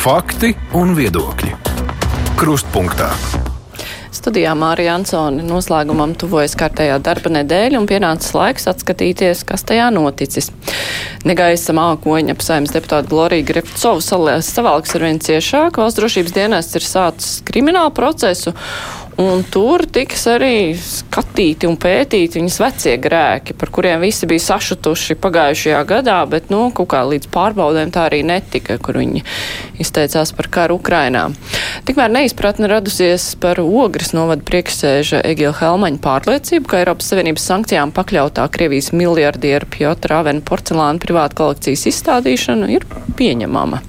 Fakti un viedokļi. Krustpunktā. Studijā Mārija Ansoni noslēgumam tuvojas kārtējā darba nedēļa un pienācis laiks atskatīties, kas tajā noticis. Negaisa mākoņa apsaimnes deputāta Glorija Grefcova savalks ar vien ciešāk. Valsts drošības dienests ir sācis kriminālu procesu Un tur tiks arī skatīti un pētīti viņas vecie grēki, par kuriem visi bija sašutuši pagājušajā gadā, bet, nu, kaut kā līdz pārbaudēm tā arī netika, kur viņi izteicās par karu Ukrainā. Tikmēr neizpratne radusies par ogres novada priekšsēža Egila Helmaņa pārliecību, ka Eiropas Savienības sankcijām pakļautā Krievijas miljardieru Pjotra Avena porcelāna privāta kolekcijas izstādīšana ir pieņemama.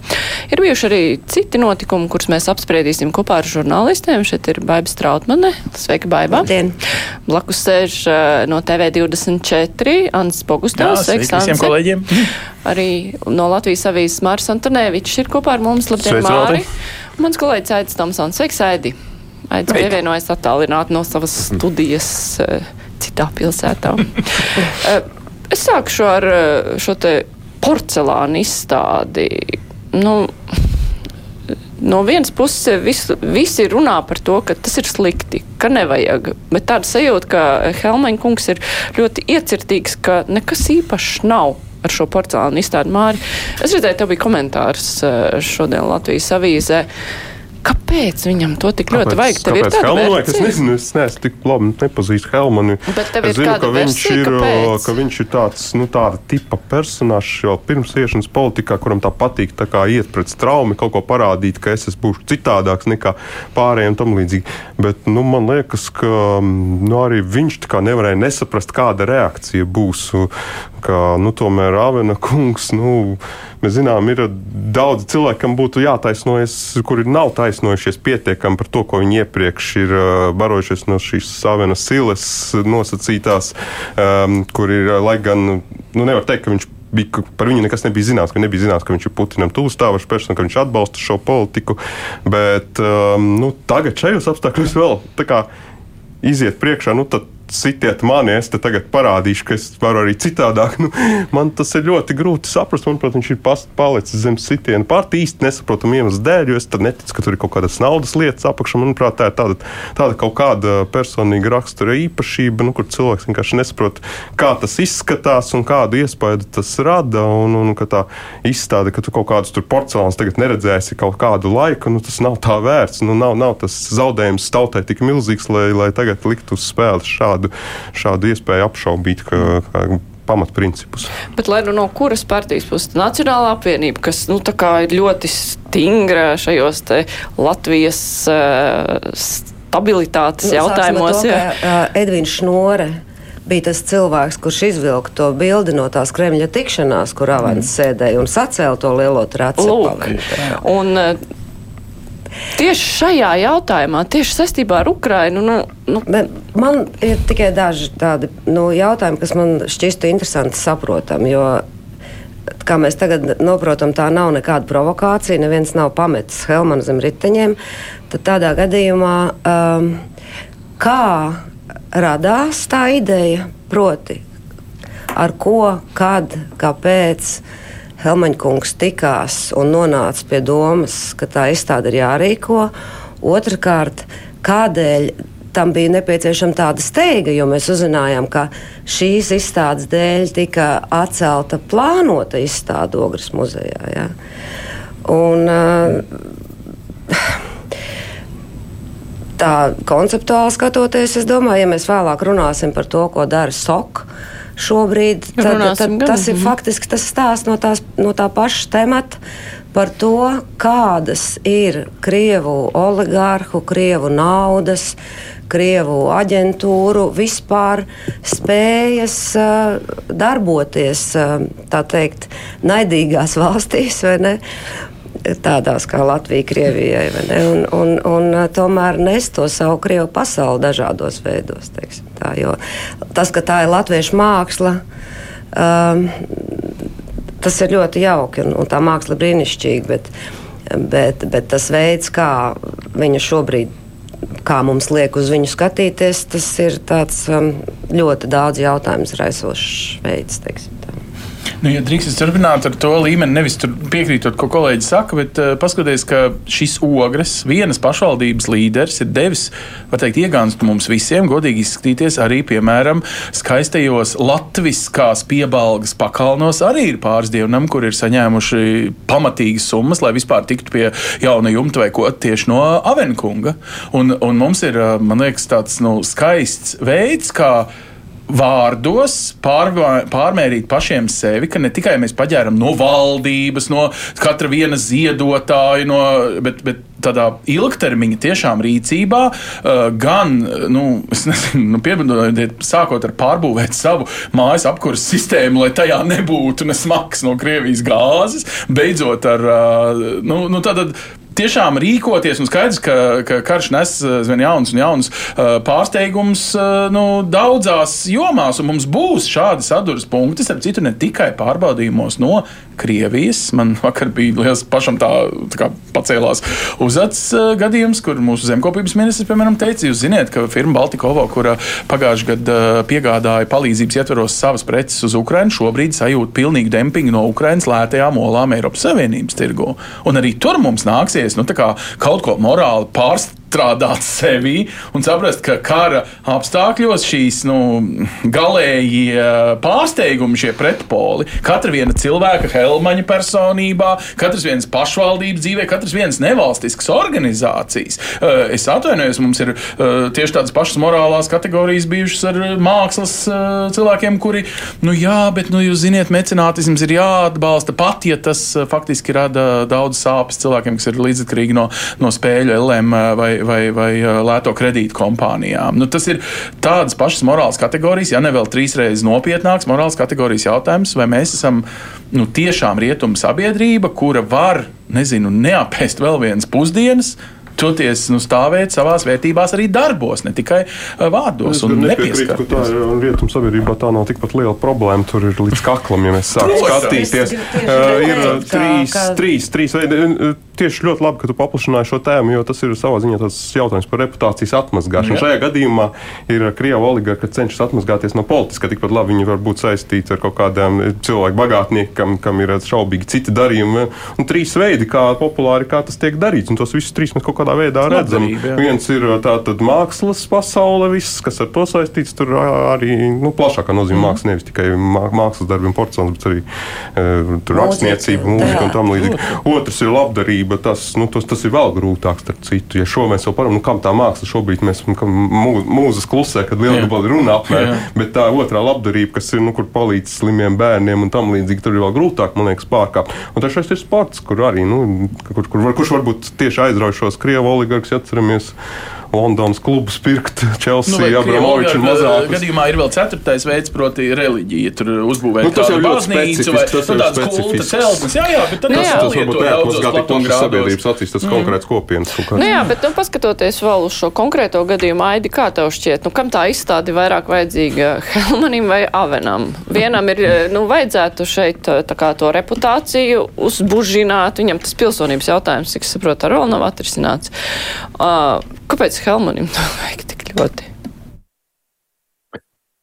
Ir bijuši arī citi notikumi, kurus mēs apspriedīsim kopā ar žurnālistiem. Šeit ir Baiba Straut. Trautmane. Sveika, Baiba. Labdien. Blakus sēž uh, no TV24 Ants Pogustāvs. Sveiks, visiem kolēģiem. Arī no Latvijas avīzes Mārs Antonēvičs ir kopā ar mums. Labdien, Māri. Mans kolēģis Aidis Tomsons. Sveiks, Aidi. Aidis pievienojas attālināt no savas studijas uh, citā pilsētā. uh, es sākšu ar šo te porcelāna izstādi. Nu, no vienas puses visi, visi runā par to, ka tas ir slikti, ka nevajag. Bet tāda sajūta, ka Helmaņa kungs ir ļoti iecirtīgs, ka nekas īpašs nav ar šo porcelānu izstādi māri. Es redzēju, tev bija komentārs eh, šodien Latvijas avīzē. Uh, Kāpēc viņam to tik ļoti kāpēc, vajag? Tev kāpēc Helmanu vajag? Es nezinu, es neesmu tik labi nepazīstu Helmanu. Bet tev es zinu, ka viņš, versija, ir, kāpēc? ka viņš ir tāds, nu, tāda tipa personāžs jau pirms iešanas politikā, kuram tā patīk tā kā iet pret straumi, kaut ko parādīt, ka es būšu citādāks nekā pārējiem tam līdzīgi. Bet, nu, man liekas, ka nu, arī viņš tā kā nevarēja nesaprast, kāda reakcija būs. Ka, nu, tomēr Avena kungs, nu, Mēs zinām, ir daudz cilvēku, kam būtu jātaisnojas, kuri nav taisnojušies pietiekami par to, ko viņi iepriekš ir barojušies no šīs savenas silas nosacītās, um, kur ir, lai gan, nu, nevar teikt, ka viņš bija, par viņu nekas nebija zināms, ka nebija zināms, ka viņš ir Putinam tuvu stāvošs persona, ka viņš atbalsta šo politiku. Bet um, nu, tagad šajos apstākļos vēl iziet priekšā, nu, tad sitiet mani, es te tagad parādīšu, ka es varu arī citādāk. Nu, man tas ir ļoti grūti saprast. Manuprāt, viņš ir palicis zem sitiena pārti īsti nesaprotamu iemeslu dēļ, jo es neticu, ka tur ir kaut kādas naudas lietas apakšā. Manuprāt, tā ir tāda, tāda kaut kāda personīga rakstura īpašība, nu, kur cilvēks vienkārši nesaprot, kā tas izskatās un kādu iespēju tas rada. Un, un ka tā izstāde, ka tu kaut kādus porcelānus tagad neredzēsi kaut kādu laiku, nu, tas nav tā vērts. Nu, nav, nav tas zaudējums tautai tik milzīgs, lai, lai tagad liktu uz spēles šādu šādu, šādu iespēju apšaubīt. Ka, ka, pamatprincipus. Bet lai nu no kuras partijas puses Nacionāla apvienība, kas nu, ir ļoti stingra šajos Latvijas uh, stabilitātes nu, jautājumos. To, ka, uh, Edvins Šnore bija tas cilvēks, kurš izvilka to bildi no tās Kremļa tikšanās, kur Avans mm. sēdēja un sacēla to lielo traci. Un, Tieši šajā jautājumā, tieši saistībā ar Ukrajinu. Nu, nu. Man ir tikai daži tādi nu, jautājumi, kas man šķistu interesanti saprotami. Kā mēs tagad saprotam, tā nav nekāda provokācija. Neviens nav pametis Helmanu zem riteņiem. Tad tādā gadījumā, um, kā radās tā ideja, proti, ar ko, kad, kāpēc Helmaņkungs tikās un nonāca pie domas, ka tā izstāde ir jārīko. Otrakārt, kādēļ tam bija nepieciešama tāda steiga, jo mēs uzzinājām, ka šīs izstādes dēļ tika atcelta plānota izstāde Ogres muzejā. Ja? Un, uh, tā konceptuāli skatoties, es domāju, ja mēs vēlāk runāsim par to, ko dara SOK šobrīd, tad, tad tas ir faktiski tas stāsts no, tās, no tā paša temata par to, kādas ir Krievu oligārhu, Krievu naudas, Krievu aģentūru vispār spējas uh, darboties, uh, tā teikt, naidīgās valstīs, vai ne? Tādās kā Latvija, Krievijai. Un, un, un tomēr nes to savu Krievu pasauli dažādos veidos. Tā, tas, ka tā ir latviešu māksla, um, tas ir ļoti jauki un, un tā māksla brīnišķīga. Bet, bet, bet tas veids, kā viņa šobrīd. Kā mums liek uz viņu skatīties, tas ir tāds um, ļoti daudz jautājumu raisošs veids. Teiksim. Nu, ja drīkst turpināt ar to līmeni, nevis piekrītot, ko kolēģi saka, bet uh, paskatieties, ka šis ogres, vienas pašvaldības līderis, ir devis, var teikt, iegānstu mums visiem, godīgi izskatīties arī, piemēram, skaistajos latviskās piebalgas pakalnos. Arī ir pāris dievnam, kur ir saņēmuši pamatīgas summas, lai vispār tiktu pie jauna jumta vai ko tieši no Avenkunga. Un, un mums ir, man liekas, tāds nu, skaists veids, kā vārdos pārvā, pārmērīt pašiem sevi, ka ne tikai mēs paģēram no valdības, no katra viena ziedotāja, no, bet, bet tādā ilgtermiņa tiešām rīcībā, uh, gan, nu, nezinu, nu, piedodiet, sākot ar pārbūvēt savu mājas apkurses sistēmu, lai tajā nebūtu ne smags no Krievijas gāzes, beidzot ar, uh, nu, nu tātad tiešām rīkoties. Un skaidrs, ka, ka karš nes zvien jaunus un jaunus uh, pārsteigumus uh, nu, daudzās jomās, un mums būs šādi sadursmes punkti, starp citu, ne tikai pārbaudījumos no Krievijas. Man vakar bija liels pašam tā, tā kā pacēlās uzacis gadījums, kur mūsu zemkopības ministrs, piemēram, teica, jūs ziniet, ka firma Baltikovo, kura pagājušajā gadā piegādāja palīdzības ietveros savas preces uz Ukrajinu, šobrīd sajūt pilnīgu dempingu no Ukrainas lētajām olām Eiropas Savienības tirgu. Un arī tur mums nāksies nu, kaut ko morāli pārsteigt strādāt sevi un saprast, ka kara apstākļos šīs nu, galēji pārsteigumi, šie pretpoli, katra viena cilvēka helmaņa personībā, katrs viens pašvaldības dzīvē, katrs viens nevalstisks organizācijas. Es atvainojos, mums ir tieši tādas pašas morālās kategorijas bijušas ar mākslas cilvēkiem, kuri, nu jā, bet, nu, jūs ziniet, mecenātisms ir jāatbalsta pat, ja tas faktiski rada daudz sāpes cilvēkiem, kas ir līdzatkarīgi no, no spēļu LM vai, vai, vai lēto kredītu kompānijām. Nu, tas ir tādas pašas morāles kategorijas, ja ne vēl trīs reizes nopietnāks morāles kategorijas jautājums, vai mēs esam nu, tiešām rietumu sabiedrība, kura var, nezinu, neapēst vēl vienas pusdienas toties nu, stāvēt savās vērtībās arī darbos, ne tikai vārdos. Es nepiekrītu, ka tā ir rietumu sabiedrībā tā nav tikpat liela problēma. Tur ir līdz kaklam, ja mēs sākam skatīties. Uh, ir trīs, trīs, trīs veidi tieši ļoti labi, ka tu paplašināji šo tēmu, jo tas ir savā ziņā tas jautājums par reputācijas atmazgāšanu. Jā. Šajā gadījumā ir krievu oligarhi, kas cenšas atmazgāties no politiskā. Tikpat labi viņi var būt saistīti ar kaut kādiem cilvēku bagātniekiem, kam, kam ir šaubīgi citi darījumi. Un trīs veidi, kā populāri kā tas tiek darīts, un tos visus trīs mēs kaut kādā veidā redzam. Labdarība, Viens ir tātad mākslas pasaule, viss, kas ar to saistīts, tur arī nu, plašākā nozīmē mm. mākslas, nevis tikai mākslas darbiem, porcelāns, bet arī uh, rakstniecība, mūzika un tam līdzīgi. Otrs ir labdarība tas, nu, tas, tas ir vēl grūtāk. Citu. Ja šo mēs jau parunājam, nu, kam tā māksla šobrīd mēs mūzes klusē, kad liela gabala runā apmēram, bet tā otrā labdarība, kas ir, nu, kur palīdz slimiem bērniem un tam līdzīgi, tur ir vēl grūtāk, man liekas, pārkāpt. Un trešais ir sports, kur arī, nu, kur, kur, kur, kurš varbūt tieši aizraujušos Krievu oligarkus, ja atceramies. Londonas klubus pirkt, Chelsea, nu, Abramovičs un mazāk. Gadījumā ir vēl ceturtais veids, proti reliģija. Tur uzbūvēt nu, kādu baznīcu vai nu, tādas kulta celtnes. Jā, jā, bet tad nu, tas, tas varbūt neatmazgā tik plaši sabiedrības acīs, tas mm. konkrēts kopienas. Nu, jā, bet nu, paskatoties vēl uz šo konkrēto gadījumu, Aidi, kā tev šķiet, nu, kam tā izstāde vairāk vajadzīga Helmanim vai Avenam? Vienam ir, nu, vajadzētu šeit tā kā to reputāciju uzbužināt, viņam tas pilsonības jautājums, cik saprotu, ar vēl nav atrisināts. Uh, kāpēc Helmanim to vajag tik ļoti?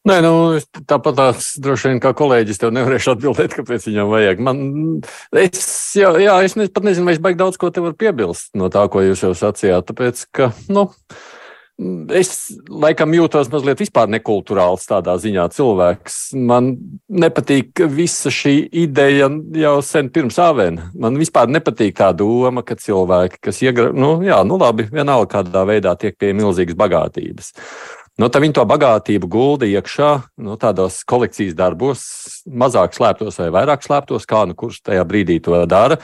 Nē, nu, tāpat tās droši vien kā kolēģis tev nevarēšu atbildēt, kāpēc viņam vajag. Man, es, jā, jā, es ne, pat nezinu, vai es baigi daudz ko te varu piebilst no tā, ko jūs jau sacījāt. Tāpēc, ka, nu, uh, Es laikam jūtos mazliet nekulturāls tādā ziņā cilvēks. Man nepatīk visa šī ideja jau sen pirms āvēna. Man vispār nepatīk tā doma, ka cilvēki, kas iegra, nu, jā, nu labi, vienalga kādā veidā tiek pie milzīgas bagātības. Nu, tad viņi to bagātību gulda iekšā nu, tādos kolekcijas darbos, mazāk slēptos vai vairāk slēptos, kā nu kurš tajā brīdī to dara.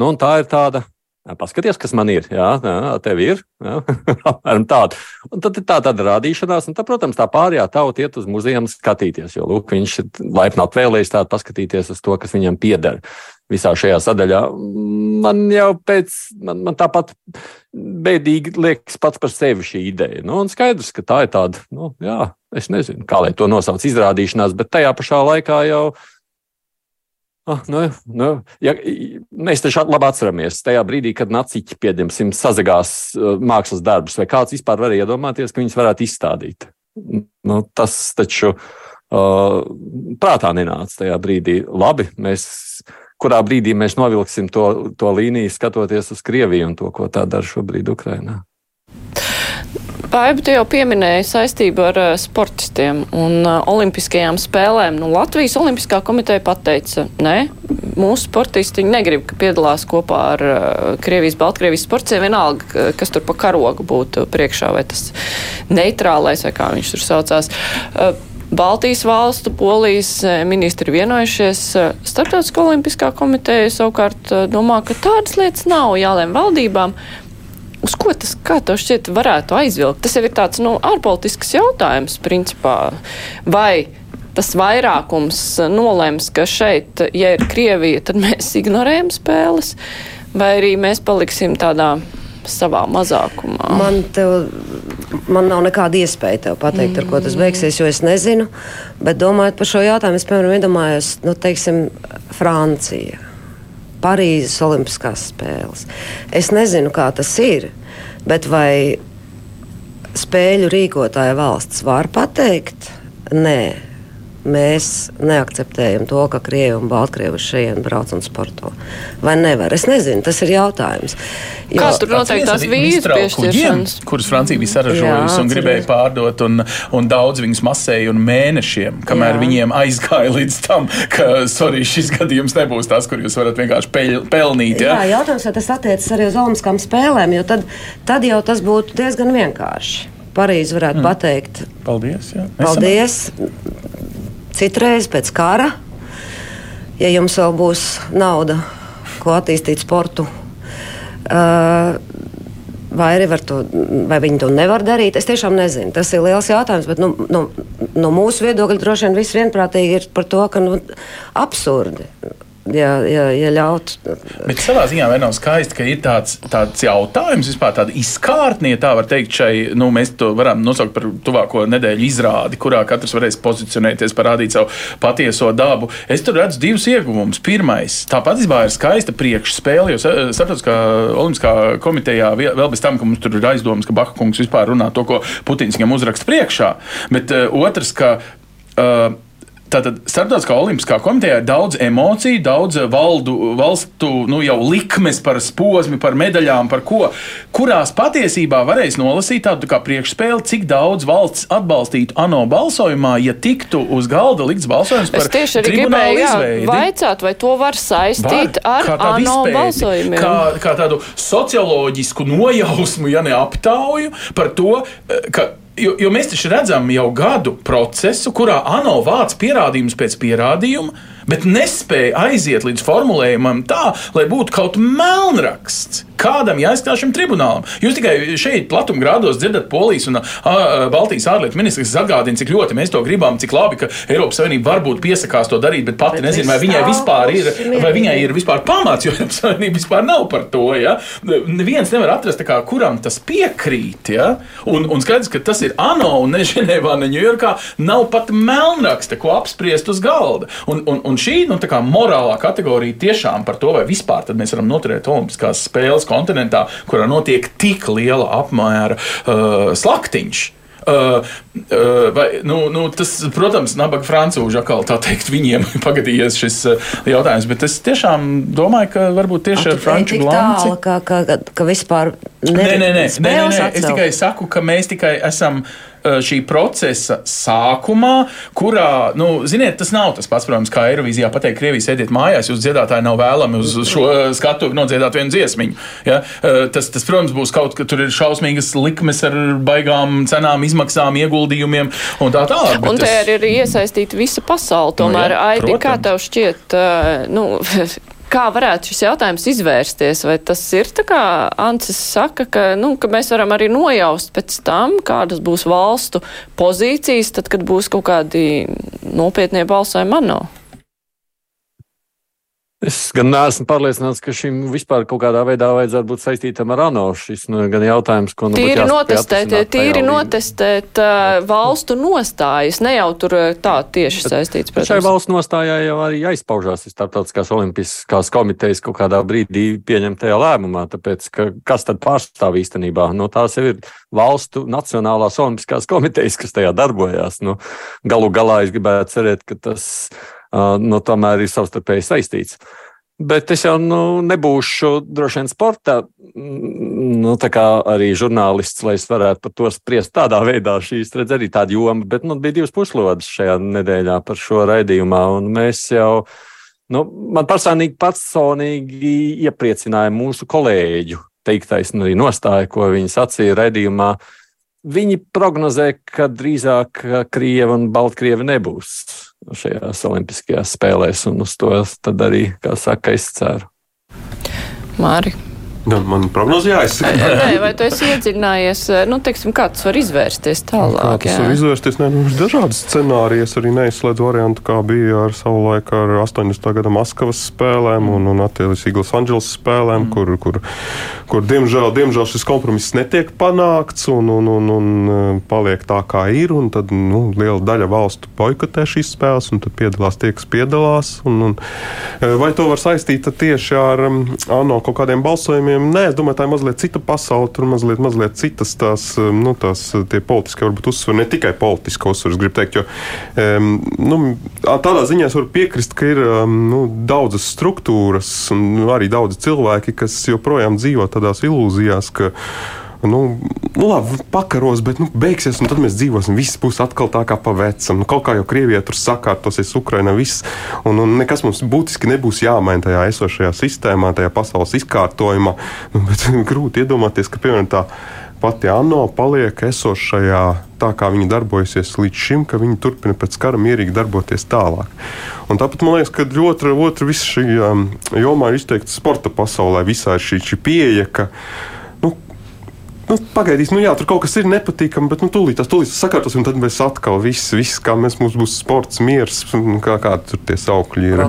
Nu, tā ir tāda Paskaties, kas man ir. Jā, jā tev ir. Apmēram tāda. Un tad ir tā tāda rādīšanās, un, tad, protams, tā pārējā tauta iet uz muzeju skatīties. Jo lūk, viņš ir laipni apvēlējis tādu paskatīties uz to, kas viņam pieder visā šajā sadaļā. Man jau pēc, man, man tāpat bēdīgi liekas pats par sevi šī ideja. Nu, un skaidrs, ka tā ir tāda, nu, jā, es nezinu, kā lai to nosauc izrādīšanās, bet tajā pašā laikā jau Ah, nu, nu, ja, mēs taču labi atceramies, tajā brīdī, kad naciķi pieņemsim sazagās uh, mākslas darbus, vai kāds vispār varēja iedomāties, ka viņus varētu izstādīt. Nu, tas taču uh, prātā nenāca tajā brīdī. Labi, mēs, kurā brīdī mēs novilksim to, to līniju, skatoties uz Krieviju un to, ko tā dara šobrīd Ukrainā. Paiba, tu jau pieminēji saistību ar uh, sportistiem un uh, olimpiskajām spēlēm. Nu, Latvijas Olimpiskā komiteja pateica, nē, mūsu sportisti negrib, ka piedalās kopā ar uh, Krievijas, Baltkrievijas sportiem, vienalga, kas tur pa karogu būtu priekšā, vai tas neitrālais, vai kā viņš tur saucās. Uh, Baltijas valstu, Polijas uh, ministri vienojušies. Uh, Starptautiskā olimpiskā komiteja savukārt uh, domā, ka tādas lietas nav jālēm valdībām uz ko tas, kā tev šķiet, varētu aizvilkt? Tas jau ir tāds, nu, ārpolitisks jautājums, principā. Vai tas vairākums nolems, ka šeit, ja ir Krievija, tad mēs ignorējam spēles, vai arī mēs paliksim tādā savā mazākumā? Man, tev, man nav nekāda iespēja tev pateikt, ar ko tas beigsies, jo es nezinu. Bet domājot par šo jautājumu, es piemēram iedomājos, nu, teiksim, Francija. Parīzes Olimpiskās spēles. Es nezinu, kā tas ir, bet vai spēļu rīkotāja valsts var pateikt, nē, mēs neakceptējam to, ka Krievija un Baltkrievi šeit brauc un sporto. Vai nevar? Es nezinu, tas ir jautājums. Jo, Kā tur noteikti tās vīzas piešķiršanas? Kuras Francija bija saražojusi un gribēja pārdot, un, un daudz viņus masēja un mēnešiem, kamēr Jā. viņiem aizgāja līdz tam, ka, sorry, šis gadījums nebūs tas, kur jūs varat vienkārši peļ, pelnīt. Ja? Jā, jautājums, vai tas attiecas arī uz Olimpiskām spēlēm, jo tad, tad jau tas būtu diezgan vienkārši. Parīzi varētu mm. pateikt. Paldies! Jā. Paldies! Citreiz pēc kara, ja jums vēl būs nauda, ko attīstīt sportu, uh, vai arī to, vai viņi to nevar darīt, es tiešām nezinu. Tas ir liels jautājums, bet nu, nu, no mūsu viedokļa droši vien viss vienprātīgi ir par to, ka nu, absurdi ja, ja, ja ļautu. Bet savā ziņā vai nav skaisti, ka ir tāds, tāds jautājums, vispār tāda izkārtnie, tā var teikt, šai, nu, mēs to varam nosaukt par tuvāko nedēļu izrādi, kurā katrs varēs pozicionēties, parādīt savu patieso dabu. Es tur redzu divus ieguvumus. Pirmais, tā patiesībā ir skaista priekšspēle, jo Starptautiskā olimpiskā komitejā vēl bez tam, ka mums tur ir aizdomas, ka Baha kungs vispār runā to, ko Putins viņam uzraksta priekšā, bet uh, otrs, ka uh, Tātad Startautiskā olimpiskā komitejā ir daudz emociju, daudz valdu, valstu nu, jau likmes par posmu, par medaļām, par ko, kurās patiesībā varēs nolasīt tādu kā priekšspēli, cik daudz valsts atbalstītu ANO balsojumā, ja tiktu uz galda likts balsojums par es tieši arī gribēju jā, vaicāt, vai to var saistīt var, ar ANO izpēti, balsojumiem. Kā, kā tādu socioloģisku nojausmu, ja ne aptauju par to, eh, ka Jo, jo mēs taču redzam jau gadu procesu, kurā ANO vāc pierādījumus pēc pierādījuma, bet nespēja aiziet līdz formulējumam tā, lai būtu kaut melnraksts. Kādam jāizstāv šim tribunālam? Jūs tikai šeit, platumgrādos, dzirdat polijas un a, Baltijas ārlietu ministrs, atgādina, cik ļoti mēs to gribam, cik labi, ka Eiropas Savienība varbūt piesakās to darīt, bet pati bet nezinu, vai viņai vispār ir, vai viņai ir vispār pamats, jo Eiropas Savienība vispār nav par to. Ja? Neviens nevar atrast, kā, kuram tas piekrīt. Ja? Un, un skaidrs, ka tas ir ANO un ne Ženēvā, ne Ņujorkā, nav pat melnraksta, ko apspriest uz galda. Un, un, un šī nu, morālā kategorija tiešām par to, vai vispār mēs varam noturēt Olimpiskās spēles kontinentā, kurā notiek tik liela apmēra uh, slaktiņš. Uh, uh, vai, nu, nu, tas, protams, nabaga frančūža atkal tā teikt, viņiem pagadījies šis uh, jautājums, bet es tiešām domāju, ka varbūt tieši ar franču bilanci. Ka, ka, ka, vispār. Nē, nē, nē, nē, nē, nē, es tikai saku, ka mēs tikai esam. Uh, šī procesa sākumā, kurā, nu, ziniet, tas nav tas pats, protams, kā Eirovīzijā pateikt, Krievijas sēdiet mājās, jūs dziedātāji nav vēlami uz šo eh, skatu nodziedāt vienu dziesmiņu. Ja? Eh, tas, tas, protams, būs kaut kas, tur ir šausmīgas likmes ar baigām cenām, izmaksām, ieguldījumiem un tā tālāk. Un te tas... ir iesaistīta visa pasaule. Tomēr, nu, jā, Aidi, kā tev šķiet, nu, Kā varētu šis jautājums izvērsties? Vai tas ir tā kā Ancis saka, ka, nu, ka mēs varam arī nojaust pēc tam, kādas būs valstu pozīcijas, tad, kad būs kaut kādi nopietnie balsojumi ANO? Es gan neesmu pārliecināts, ka šim vispār kaut kādā veidā vajadzētu būt saistītam ar ANO. Šis nu, gan jautājums, ko nu, tīri notestēt, tīri notestēt uh, valstu nostājas, ne jau tur tā tieši saistīts. Protams. Šai valsts nostājā jau arī aizpaužās starptautiskās olimpiskās komitejas kaut kādā brīdī pieņemtajā lēmumā, tāpēc, ka kas tad pārstāv īstenībā? No tās jau ir valstu nacionālās olimpiskās komitejas, kas tajā darbojās. Nu, galu galā es gribētu cerēt, ka tas nu, tomēr ir savstarpēji saistīts. Bet es jau nu, nebūšu droši vien sporta, nu, arī žurnālists, lai es varētu par to spriest tādā veidā. Šīs redz arī tāda joma, bet nu, bija divas puslodes šajā nedēļā par šo raidījumā. Mēs jau, nu, man personīgi, personīgi iepriecināja mūsu kolēģu teiktais, un arī nostāja, ko viņi sacīja raidījumā. Viņi prognozē, ka drīzāk Krieva un Baltkrievi nebūs šajās Olimpiskajās spēlēs, un uz to arī, kā saka, es ceru. Māri. Nu, man prognoze jāizsaka. Nē, vai tu esi iedziļinājies, nu, teiksim, kā tas var izvērsties tālāk? Kā tas jā. var izvērsties? Nē, nu, dažādas scenārijas arī neizslēdz variantu, kā bija ar savu laiku ar 80. gada Maskavas spēlēm un, un attiecīgi Los Angeles spēlēm, mm. kur, kur, kur diemžēl, diemžēl šis kompromiss netiek panākts un, un, un, un paliek tā, kā ir. Tad nu, liela daļa valstu boikotē šīs spēles, un tad piedalās tie, kas piedalās. Un, un, vai to var saistīt tieši ar um, ANO kaut kādiem balsojumiem? Jautājumiem. Nē, es domāju, tā ir mazliet cita pasaule. Tur mazliet, mazliet citas tās, um, nu, tās politiskie uzsveri, ne tikai politiski uzsveri. Gribu teikt, jo um, nu, tādā ziņā es varu piekrist, ka ir um, nu, daudzas struktūras un arī daudzi cilvēki, kas joprojām dzīvo tādās ilūzijās, ka nu, nu labi, pakaros, bet nu, beigsies, un tad mēs dzīvosim. Viss būs atkal tā kā pa vecam. Nu, kaut kā jau Krievijā tur sakārtosies, Ukraina viss, un, un nekas mums būtiski nebūs jāmaina tajā esošajā sistēmā, tajā pasaules izkārtojumā. Nu, bet grūti iedomāties, ka piemēram tā pati ANO paliek esošajā tā, kā viņi darbojasies līdz šim, ka viņi turpina pēc kara mierīgi darboties tālāk. Un tāpat man liekas, ka otra, otra visa šī um, jomā ir izteikti sporta pasaulē. Visā šī, šī pieeja, ka Nu, pagaidīs, nu jā, tur kaut kas ir nepatīkami, bet nu, tūlīt tas tūlīt sakārtos, un tad mēs atkal viss, viss kā mēs, mums būs sports, miers, kā, kā tur tie saukļi ir.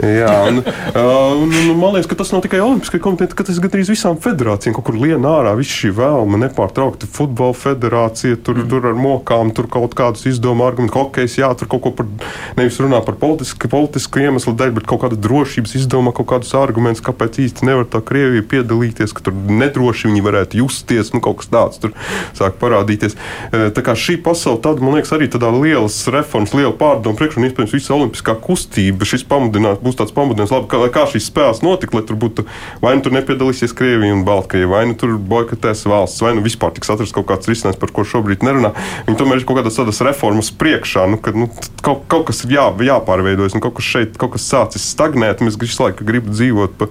Jā, un, un, un, man liekas, ka tas nav tikai Olimpiskajai komitejai, ka tas gandrīz visām federācijām. Kaut kur lien ārā viss šī vēlme nepārtraukti futbola federācija, tur, mm. tur ar mokām, tur kaut kādus izdomu argumentu, hokejs, jā, tur kaut ko par, nevis runā par politisku, politisku iemeslu dēļ, bet kaut kāda drošības izdoma, kaut kādus argumentus, kāpēc īsti nevar tā Krievija piedalīties, ka tur nedroši viņi varētu justies nu, kaut kas tāds tur sāk parādīties. E, tā kā šī pasaule, tad, man liekas, arī tādā lielas reformas, liela pārdomu priekšā un iespējams visa olimpiskā kustība. Šis pamudinās, būs tāds pamudinājums, labi, kā, kā šīs spēles notika, lai tur būtu vai nu tur nepiedalīsies Krievija un Baltkrievija, vai nu tur boikotēs valsts, vai nu vispār tiks atrasts kaut kāds risinājums, par ko šobrīd nerunā. Viņi tomēr ir kaut kādas tādas reformas priekšā, nu, ka nu, kaut, kaut kas ir jā, jāpārveidojas, un kaut kas šeit kaut kas sācis stagnēt. Mēs visu laiku gribam dzīvot pa,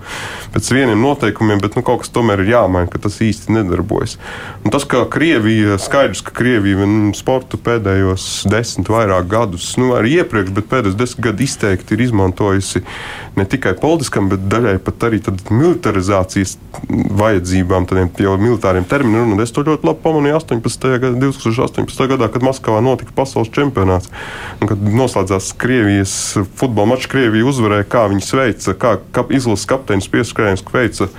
pēc vieniem noteikumiem, bet nu, kaut kas tomēr ir jāmaina, ka tas īsti nedarbojas darbojas. Un tas, ka Krievija, skaidrs, ka Krievija sportu pēdējos desmit vairāk gadus, nu arī iepriekš, bet pēdējos desmit gadus izteikti ir izmantojusi ne tikai politiskam, bet daļai pat arī militarizācijas vajadzībām, tādiem jau militāriem terminiem. Un es to ļoti labi pamanīju 18. Gada, 2018. gadā, kad Maskavā notika pasaules čempionāts. Un, kad noslēdzās Krievijas futbola mačs, Krievija uzvarēja, kā viņi sveica, kā, kā izlases kapteinis pieskrējiens veica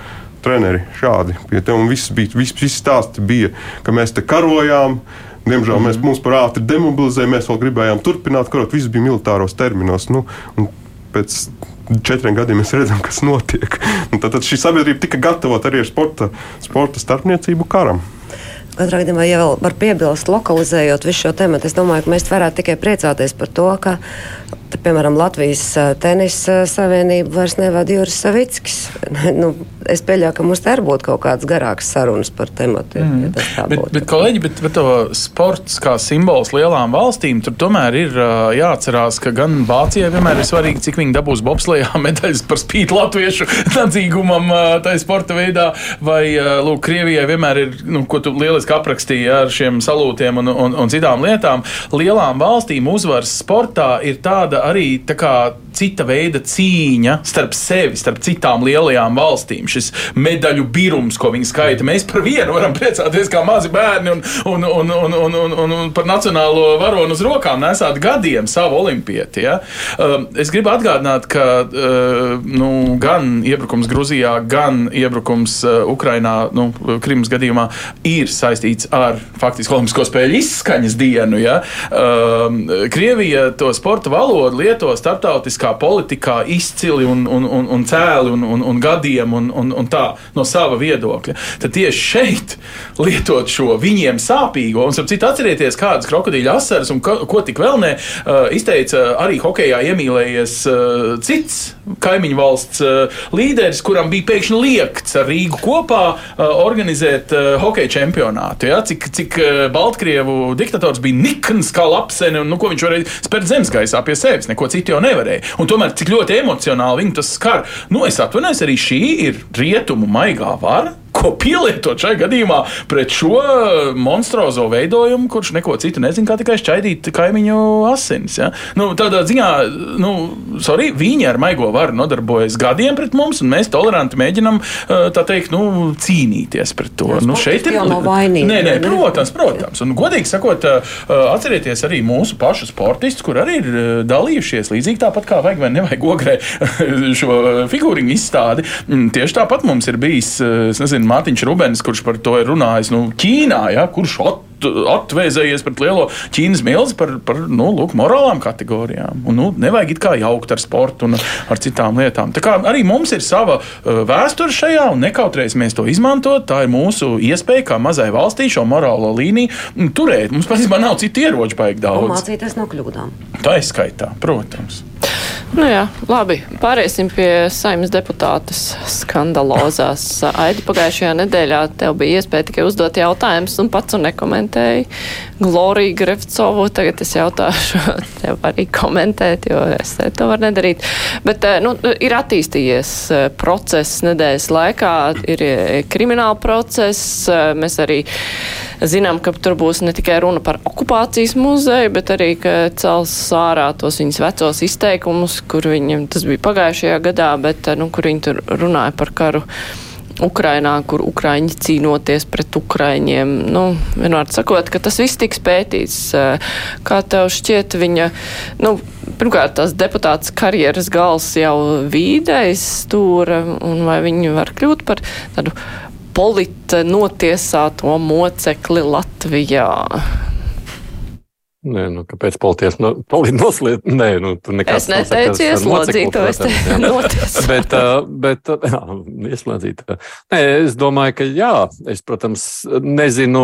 treneri šādi. Pie tam viss bija, viss, viss stāsti bija, ka mēs te karojām. Diemžēl mm -hmm. mēs mhm. mūs par ātri demobilizējām, mēs vēl gribējām turpināt karot. Viss bija militāros terminos. Nu, pēc četriem gadiem mēs redzam, kas notiek. Un tad, tad šī sabiedrība tika gatavota arī ar sporta, sporta starpniecību karam. Katrā gadījumā, ja vēl var piebilst, lokalizējot visu šo tēmu, es domāju, ka mēs varētu tikai priecāties par to, ka Te, piemēram, Latvijas tenisa savienība vairs nevada Juris Savickis. nu, es pieļauju, ka mums te arī būtu kaut kādas garākas sarunas par tematu. Mm. Ja bet, bet, kolēģi, bet, bet sports kā simbols lielām valstīm, tur tomēr ir jāatcerās, ka gan Vācijai vienmēr ir svarīgi, cik viņi dabūs bobslējā medaļas par spīti latviešu nadzīgumam tajā sporta veidā, vai lūk, Krievijai vienmēr ir, nu, ko tu lieliski aprakstīji ar šiem salūtiem un, un, un citām lietām. Lielām valstīm uzvaras sportā ir tāda arī tā kā cita veida cīņa starp sevi, starp citām lielajām valstīm. Šis medaļu birums, ko viņi skaita. Mēs par vienu varam priecāties kā mazi bērni un, un, un, un, un, un, un, un par nacionālo varonu uz rokām nesāt gadiem savu olimpieti. Ja? Um, es gribu atgādināt, ka uh, nu, gan iebrukums Gruzijā, gan iebrukums uh, Ukrainā, nu, Krimas gadījumā, ir saistīts ar faktiski Olimpisko spēļu izskaņas dienu. Ja? Um, Krievija to sporta valodu lieto starptautiskā politikā izcili un, un, un, un cēli un, un, un gadiem un, un, un tā no sava viedokļa. Tad tieši šeit lietot šo viņiem sāpīgo, un, citu, atcerieties, kādas krokodīļa asaras un ko, ko tik vēl ne, uh, izteica arī hokeja iemīlējies uh, cits kaimiņu valsts uh, līderis, kuram bija pēkšņi liekts ar Rīgu kopā organizēt hokeja čempionātu. Ja? Cik, cik Baltkrievu diktators bija nikns kā lapsene, un nu, ko viņš varēja spērt zemesgaisā pie sevis, neko citu jau nevarēja. Un tomēr cik ļoti emocionāli viņu tas skar. Nu, es atvainojos, arī šī ir rietumu maigā vara ko pielietot šajā gadījumā pret šo monstruozo veidojumu, kurš neko citu nezina, kā tikai šķaidīt kaimiņu asinis. Ja? Nu, tādā ziņā, nu, sorry, viņi ar maigo varu nodarbojas gadiem pret mums, un mēs toleranti mēģinam teikt, nu, cīnīties pret to. Jā, nu, šeit ir no vainīgi. Nē, nē, protams, protams. Un, godīgi sakot, atcerieties arī mūsu pašu sportistus, kur arī ir dalījušies līdzīgi tāpat kā vajag vai nevajag ogrē šo figūriņu izstādi. Mm, tieši tāpat mums ir bijis, es nezinu, Mārtiņš Rubens, kurš par to ir runājis nu, Ķīnā, ja, kurš at, atvēzējies pret lielo Ķīnas milzi par, par nu, lūk, morālām kategorijām. Un, nu, nevajag it kā jaukt ar sportu un ar citām lietām. Tā kā arī mums ir sava uh, vēsture šajā, un nekautrēsimies to izmantot. Tā ir mūsu iespēja, kā mazai valstī, šo morālo līniju turēt. Mums patiesībā nav citu ieroču baigi daudz. Un mācīties no kļūdām. Tā ir skaitā, protams. Nu jā, labi. Pāriesim pie saimnes deputātes skandalozās. Aidi pagājušajā nedēļā tev bija iespēja tikai uzdot jautājumus un pats un nekomentēji. Glorija Grefcovu, tagad es jautāšu tev arī komentēt, jo es to varu nedarīt. Bet, eh, nu, ir attīstījies eh, process nedēļas laikā, ir eh, krimināla process, mēs arī zinām, ka tur būs ne tikai runa par okupācijas muzeju, bet arī, ka cels ārā tos viņas vecos izteikumus, kur viņiem tas bija pagājušajā gadā, bet, nu, kur viņi tur runāja par karu. Ukrainā, kur Ukrāņi cīnoties pret Ukrāņiem. Nu, vienmēr sakot, ka tas viss tiks pētīts. Kā tev šķiet viņa, nu, pirmkārt, tās deputātas karjeras gals jau vīdais stūra, un vai viņi var kļūt par tādu polita notiesāto mocekli Latvijā? Nē, nu, kāpēc polities no, nosliet? Nē, nu, tur nekas es neteicu ieslodzīto, es te notiesāju. bet, bet, jā, ieslodzīto. Nē, es domāju, ka jā, es, protams, nezinu,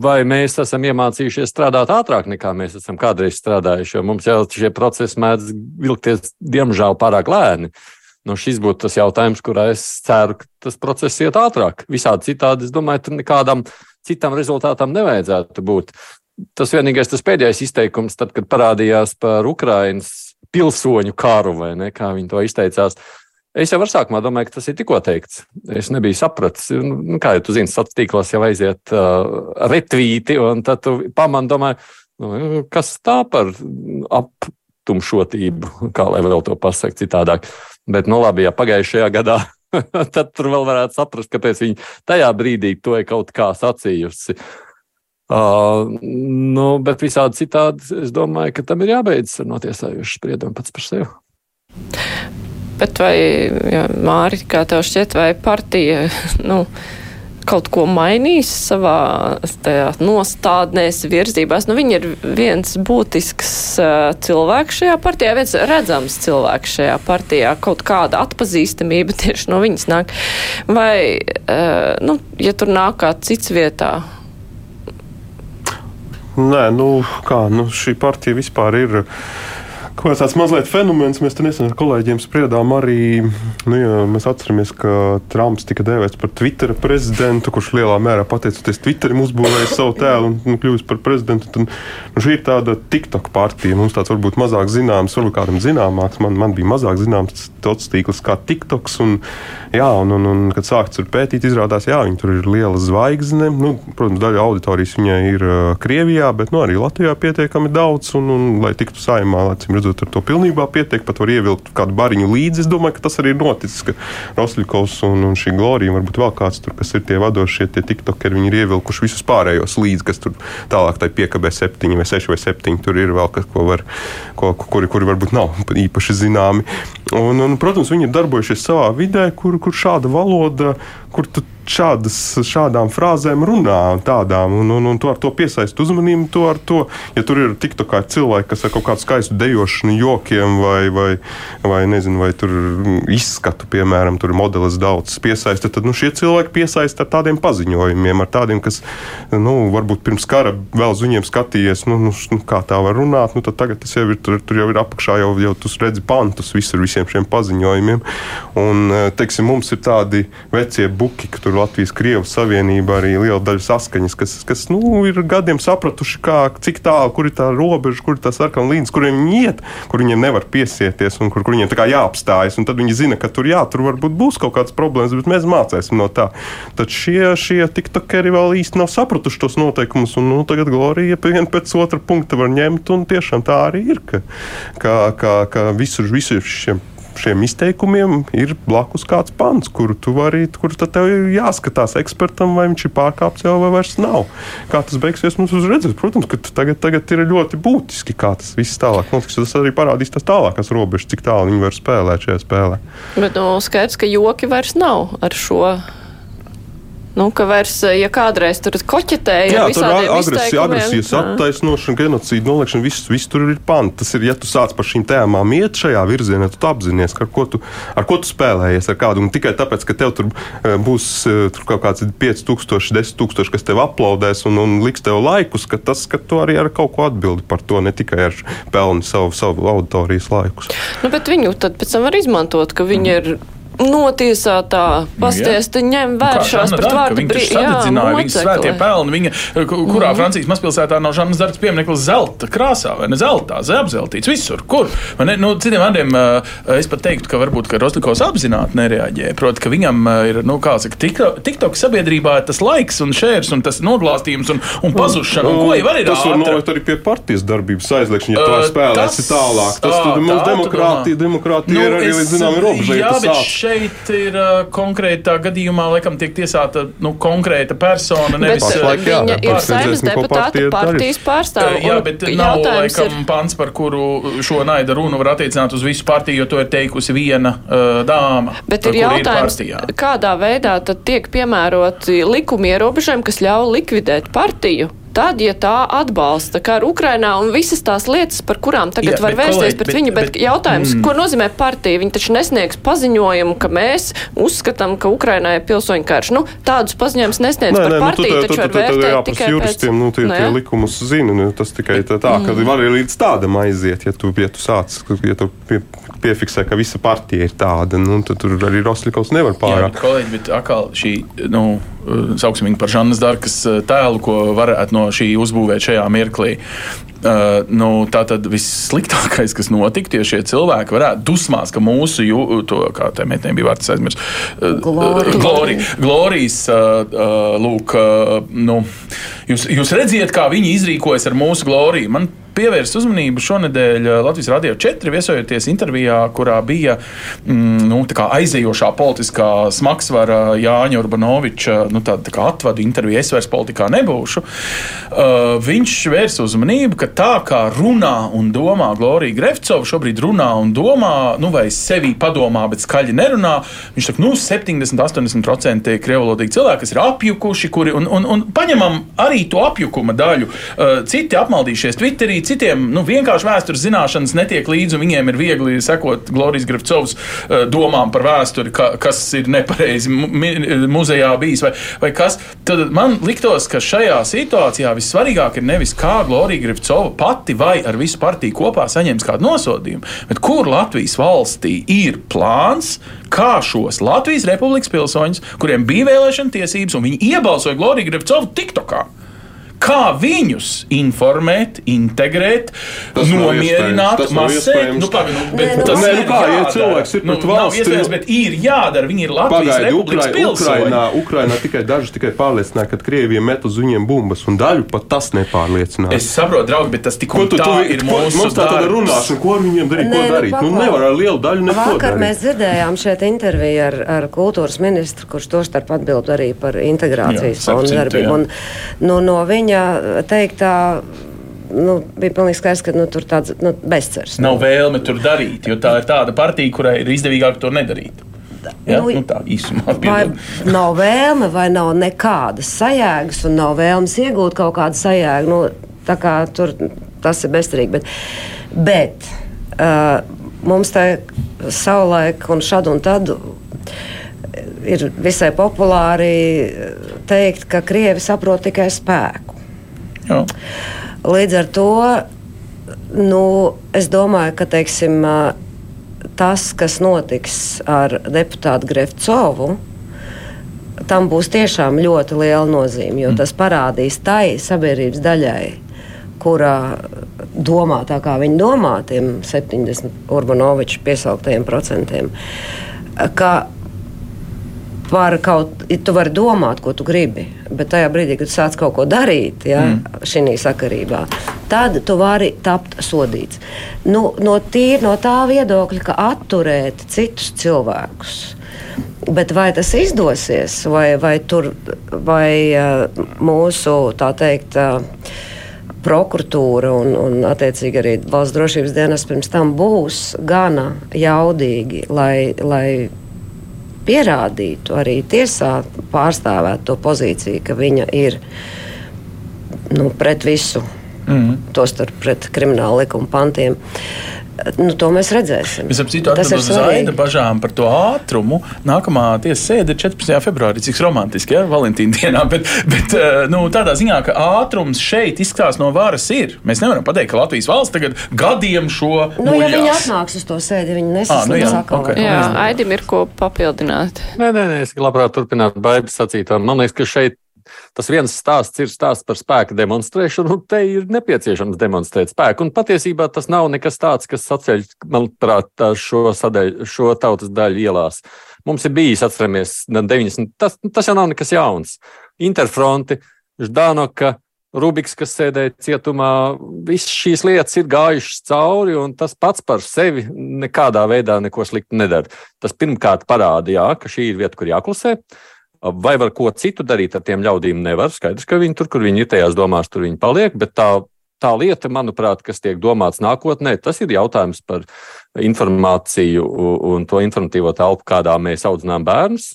vai mēs esam iemācījušies strādāt ātrāk nekā mēs esam kādreiz strādājuši, jo mums jau šie procesi mēdz vilkties, diemžēl, pārāk lēni. Nu, šis būtu tas jautājums, kurā es ceru, ka tas process iet ātrāk. Visādi citādi, es domāju, tur nekādam citam rezultātam nevajadzētu būt tas vienīgais, tas pēdējais izteikums, tad, kad parādījās par Ukraiņas pilsoņu karu, vai ne, kā viņi to izteicās. Es jau ar sākumā domāju, ka tas ir tikko teikts. Es nebiju sapratis, nu, kā jau tu zini, sociālos tīklos jau aiziet uh, retvīti, un tad tu pamani, domāju, nu, kas tā par aptumšotību, kā lai vēl to pasaktu citādāk. Bet, nu labi, ja pagājušajā gadā, tad tur vēl varētu saprast, kāpēc viņi tajā brīdī to ir kaut kā sacījusi. Uh, Uh, nu, bet visādi citādi es domāju, ka tam ir jābeidz ar notiesājušu spriedumu pats par sevi. Bet vai, jā, Māri, kā tev šķiet, vai partija, nu, kaut ko mainīs savā nostādnēs, virzībās. Nu, viņi ir viens būtisks uh, cilvēks šajā partijā, viens redzams cilvēks šajā partijā, kaut kāda atpazīstamība tieši no viņas nāk. Vai, uh, nu, ja tur nāk kāds cits vietā, Nē, nu kā, nu šī partija vispār ir kaut kāds mazliet fenomens. Mēs nesen ar kolēģiem spriedām arī, nu, ja mēs atceramies, ka Trumps tika dēvēts par Twitter prezidentu, kurš lielā mērā pateicoties Twitterim uzbūvēja savu tēlu un nu, kļuvis par prezidentu. Tad, nu, šī ir tāda TikTok partija. Mums tāds varbūt mazāk zināms, varbūt kādam zināmāks. Man, man bija mazāk zināms tāds tīkls kā TikToks. Un, jā, un, un, un kad sākts tur pētīt, izrādās, jā, viņi tur ir liela zvaigzne. Nu, protams, daļa auditorijas viņai ir uh, Krievijā, bet nu, arī Latvijā pietiekami daudz. Un, un, lai tiktu saimā, acīm redzot, beidzot ar to pilnībā pietiek, pat var ievilkt kādu bariņu līdzi. Es domāju, ka tas arī ir noticis, ka Rosļikovs un, un šī Glorija, varbūt vēl kāds tur, kas ir tie vadošie, tie tiktokeri, viņi ir ievilkuši visus pārējos līdzi, kas tur tālāk tai piekabē septiņi vai seši vai septiņi. Tur ir vēl kas, ko var, ko, kuri, kuri varbūt nav īpaši zināmi. Un, un, protams, viņi ir darbojušies savā vidē, kur, kur šāda valoda, kur tu šādas, šādām frāzēm runā, tādām, un, un, un tu ar to piesaisti uzmanību. Tu ar to, ja tur ir tik kā cilvēki, kas ar kaut kādu skaistu dejošanu, jokiem vai, vai, vai, nezinu, vai tur izskatu, piemēram, tur modelis daudz piesaista, tad nu, šie cilvēki piesaista ar tādiem paziņojumiem, ar tādiem, kas nu, varbūt pirms kara vēl uz viņiem skatījies, nu, nu, nu, kā tā var runāt. Nu, tagad tas jau ir, tur, tur jau ir apakšā, jau, jau tu redzi pantus visur visiem šiem paziņojumiem. Un, teiksim, mums ir tādi vecie buki, ka tur Latvijas Krievijas Savienība arī liela daļa saskaņas, kas, kas nu, ir gadiem sapratuši, kā, cik tālu, kur ir tā robeža, kur ir tā sarkana līnija, kuriem iet, kur viņiem nevar piesieties un kur, kur viņiem jāapstājas. Tad viņi zina, ka tur jā, tur varbūt būs kaut kādas problēmas, bet mēs mācīsim no tā. Tad šie, šie tiktokeri vēl īsti nav sapratuši tos noteikumus, un nu, tagad Glorija viena pēc otra punkta var ņemt, un tiešām tā arī ir, ka, ka, ka, ka visur, visur šiem šiem izteikumiem ir blakus kāds pants, kuru tu vari, kur tev ir jāskatās ekspertam, vai viņš ir pārkāpts jau vai vairs nav. Kā tas beigsies, mums uzredzēs. Protams, ka tagad, tagad ir ļoti būtiski, kā tas viss tālāk notiks. Tas arī parādīs tās tālākās robežas, cik tālu viņi var spēlēt šajā spēlē. Bet nu, skaidrs, ka joki vairs nav ar šo Nu, ka vairs, ja kādreiz tur koķetēja jā, visādiem agresija, agresijas attaisnošana, genocīda noliekšana, viss, viss tur ir pants. Tas ir, ja tu sāc par šīm tēmām iet šajā virzienā, tad apzināties, ar ko tu, ar ko tu spēlējies, ar kādu. Un tikai tāpēc, ka tev tur e, būs e, tur kaut kāds 5000, 10 000, kas tev aplaudēs un, un liks tev laikus, ka tas, ka tu arī ar kaut ko atbildi par to, ne tikai ar pelnu savu, savu auditorijas laikus. Nu, bet viņu tad pēc tam var izmantot, ka viņi ir notiesātā pastiesti nu, ņem vēršās pret vārdu brīvību. Viņa svētie pelni, viņa, kurā mm. Francijas mazpilsētā nav Žanas Darts piemineklis zelta krāsā, vai ne zeltā, apzeltīts visur, kur. Ne, nu, citiem vārdiem es pat teiktu, ka varbūt ka Rostovs apzināti nereaģē. Proti, ka viņam ir, nu, kā saka, TikTok sabiedrībā ir tas laiks un šērs un tas noglāstījums un, un pazušana. Un, un, ko jau arī tas var novest arī pie partijas darbības aizliekšana, ja tu spēlēsi tālāk. Tas tad mums demokrātija, demokrātija nu, ir arī līdz zināmai robežai šeit ir uh, konkrētā gadījumā, laikam, tiek tiesāta nu, konkrēta persona. Nevis, uh, viņa jā, ir saimnes deputāta partijas pārstāve. Jā, bet nav laikam ir... pants, par kuru šo naida runu var attiecināt uz visu partiju, jo to ir teikusi viena uh, dāma. Bet ir jautājums, ir kādā veidā tad tiek piemēroti likumi ierobežojumi, kas ļauj likvidēt partiju? Tad, ja tā atbalsta karu Ukrainā un visas tās lietas, par kurām tagad Jā, var bet, vērsties kolēģi, pret bet, viņu, bet, bet jautājums, mm. ko nozīmē partija? Viņi taču nesniegs paziņojumu, ka mēs uzskatām, ka Ukrainā ir pilsoņu karš. Nu, tādus paziņojumus nesniedz nē, par nē, partiju, nu, tu, taču var vērtēt tikai juristiem, pēc... nu, tie, tie likumus zina, nu, tas tikai tā, tā ka mm. var arī līdz tādam aiziet, ja tu, ja tu sāc, ja tu pie, piefiksē, ka visa partija ir tāda, nu, tad tur arī Rostovs nevar pārāk. Jā, bet, kolēģi, bet atkal šī, nu, sauksim viņu par Žannas Darkas eh, tēlu, ko varētu no šī uzbūvēt šajā mirklī. Uh, nu, tā tad vissliktākais, kas notiktu, ja šie cilvēki varētu dusmās, ka mūsu, jū, to, kā tā meitene bija vārds aizmirst, uh, Glorija, Glorijas, uh, lūk, nu, jūs, jūs redziet, kā viņi izrīkojas ar mūsu Gloriju. Man pievērst uzmanību šonadēļ Latvijas Rādio 4 viesojoties intervijā, kurā bija mm, nu, aizejošā politiskā smagsvara Jāņa Urbanoviča nu, tā, tā atvadu intervija. Es vairs politikā nebūšu. Uh, viņš vērs uzmanību, ka tā kā runā un domā Glorija Grefcova, šobrīd runā un domā, nu, vai sevi padomā, bet skaļi nerunā. Viņš saka, nu, 70-80% krievalodīgi cilvēki, kas ir apjukuši, kuri, un, un, un paņemam arī to apjukuma daļu. Uh, citi apmaldījušies Twitterī, citiem nu, vienkārši vēstures zināšanas netiek līdzi, un viņiem ir viegli sekot Glorijas Grefcovas uh, domām par vēsturi, ka, kas ir nepareizi muzejā bijis vai, vai kas. Tad man liktos, ka šajā situācijā vissvarīgāk ir nevis kā Glorija Grefcova Sova pati vai ar visu partiju kopā saņems kādu nosodījumu, bet kur Latvijas valstī ir plāns, kā šos Latvijas republikas pilsoņus, kuriem bija vēlēšana tiesības un viņi iebalsoja Gloriju Grefcovu TikTokā. Kā viņus informēt, integrēt, tas nomierināt, masēt? Nu, pag, nu, bet, nu, tas nē, nu, kā, ja cilvēks ir nu, pret valsti, nu, bet ir jādara, viņi ir Latvijas pagaidi, Republikas pilsoņi. Ukrainā, Ukrainā tikai daži tikai pārliecināja, ka Krievija met uz viņiem bumbas, un daļu pat tas nepārliecināja. Es saprotu, draugi, bet tas tik un tā tu, ir ko, mūsu mums tā tāda runāšana, ko ar viņiem darīt, ko darīt. Nu, nevar ar lielu daļu neko Vakar darīt. mēs dzirdējām šeit interviju ar, ar kultūras ministru, kurš to starp atbild arī par integrācijas fondu darbību. Un, nu, no viņa teiktā nu, bija pilnīgi skaidrs, ka nu, tur tāds nu, bezcerības. Nav vēlme tur darīt, jo tā ir tāda partija, kurai ir izdevīgāk to nedarīt. Ja? Nu, nu, tā īsumā vai nav vēlme, vai nav nekādas sajēgas, un nav vēlmes iegūt kaut kādu sajēgu. Nu, kā tur tas ir bezcerīgi. Bet, bet uh, mums tā savulaik un šad un tad ir visai populāri teikt, ka krievi saprot tikai spēku. Jā. Līdz ar to nu, es domāju, ka teiksim, tas, kas notiks ar deputātu Grefcovu, tam būs tiešām ļoti liela nozīme, jo mm. tas parādīs tai sabiedrības daļai, kurā domā tā, kā viņi domā, tiem 70 Urbanoviču piesauktajiem procentiem, ka par kaut ko tu vari domāt, ko tu gribi, bet tajā brīdī, kad sāc kaut ko darīt, ja, mm. šī sakarībā, tad tu vari tapt sodīts. Nu, no, tīr, no tā viedokļa, ka atturēt citus cilvēkus. Bet vai tas izdosies, vai, vai, tur, vai uh, mūsu tā teikt, uh, prokuratūra un, un attiecīgi arī valsts drošības dienas pirms tam būs gana jaudīgi, lai, lai pierādītu arī tiesā pārstāvēt to pozīciju, ka viņa ir nu, pret visu, mm tostarp pret kriminālu likumu pantiem. Nu, to mēs redzēsim. Es ap citu atbildot uz Aida bažām par to ātrumu. Nākamā tiesas sēde ir 14. februārī, cik romantiski, ja, Valentīna dienā. Bet, bet eh, nu, tādā ziņā, ka ātrums šeit izskatās no varas ir. Mēs nevaram pateikt, ka Latvijas valsts tagad gadiem šo. Nu, muļās. ja viņi atnāks uz to sēdi, viņi nesasniedz ah, nu, jā, okay. jā, Aidim ir ko papildināt. Nē, nē, nē es labprāt turpinātu baigas sacītām. Man liekas, ka šeit tas viens stāsts ir stāsts par spēka demonstrēšanu, un te ir nepieciešams demonstrēt spēku. Un patiesībā tas nav nekas tāds, kas saceļ, manuprāt, šo, sadaļu, šo tautas daļu ielās. Mums ir bijis, atceramies, 90. Tas, tas jau nav nekas jauns. Interfronti, Ždānoka, Rubiks, kas sēdēja cietumā, visas šīs lietas ir gājušas cauri, un tas pats par sevi nekādā veidā neko sliktu nedara. Tas pirmkārt parāda, jā, ka šī ir vieta, kur jāklusē. Vai var ko citu darīt ar tiem ļaudīm? Nevar. Skaidrs, ka viņi tur, kur viņi ir tajās domās, tur viņi paliek. Bet tā, tā lieta, manuprāt, kas tiek domāts nākotnē, tas ir jautājums par informāciju un to informatīvo telpu, kādā mēs audzinām bērnus.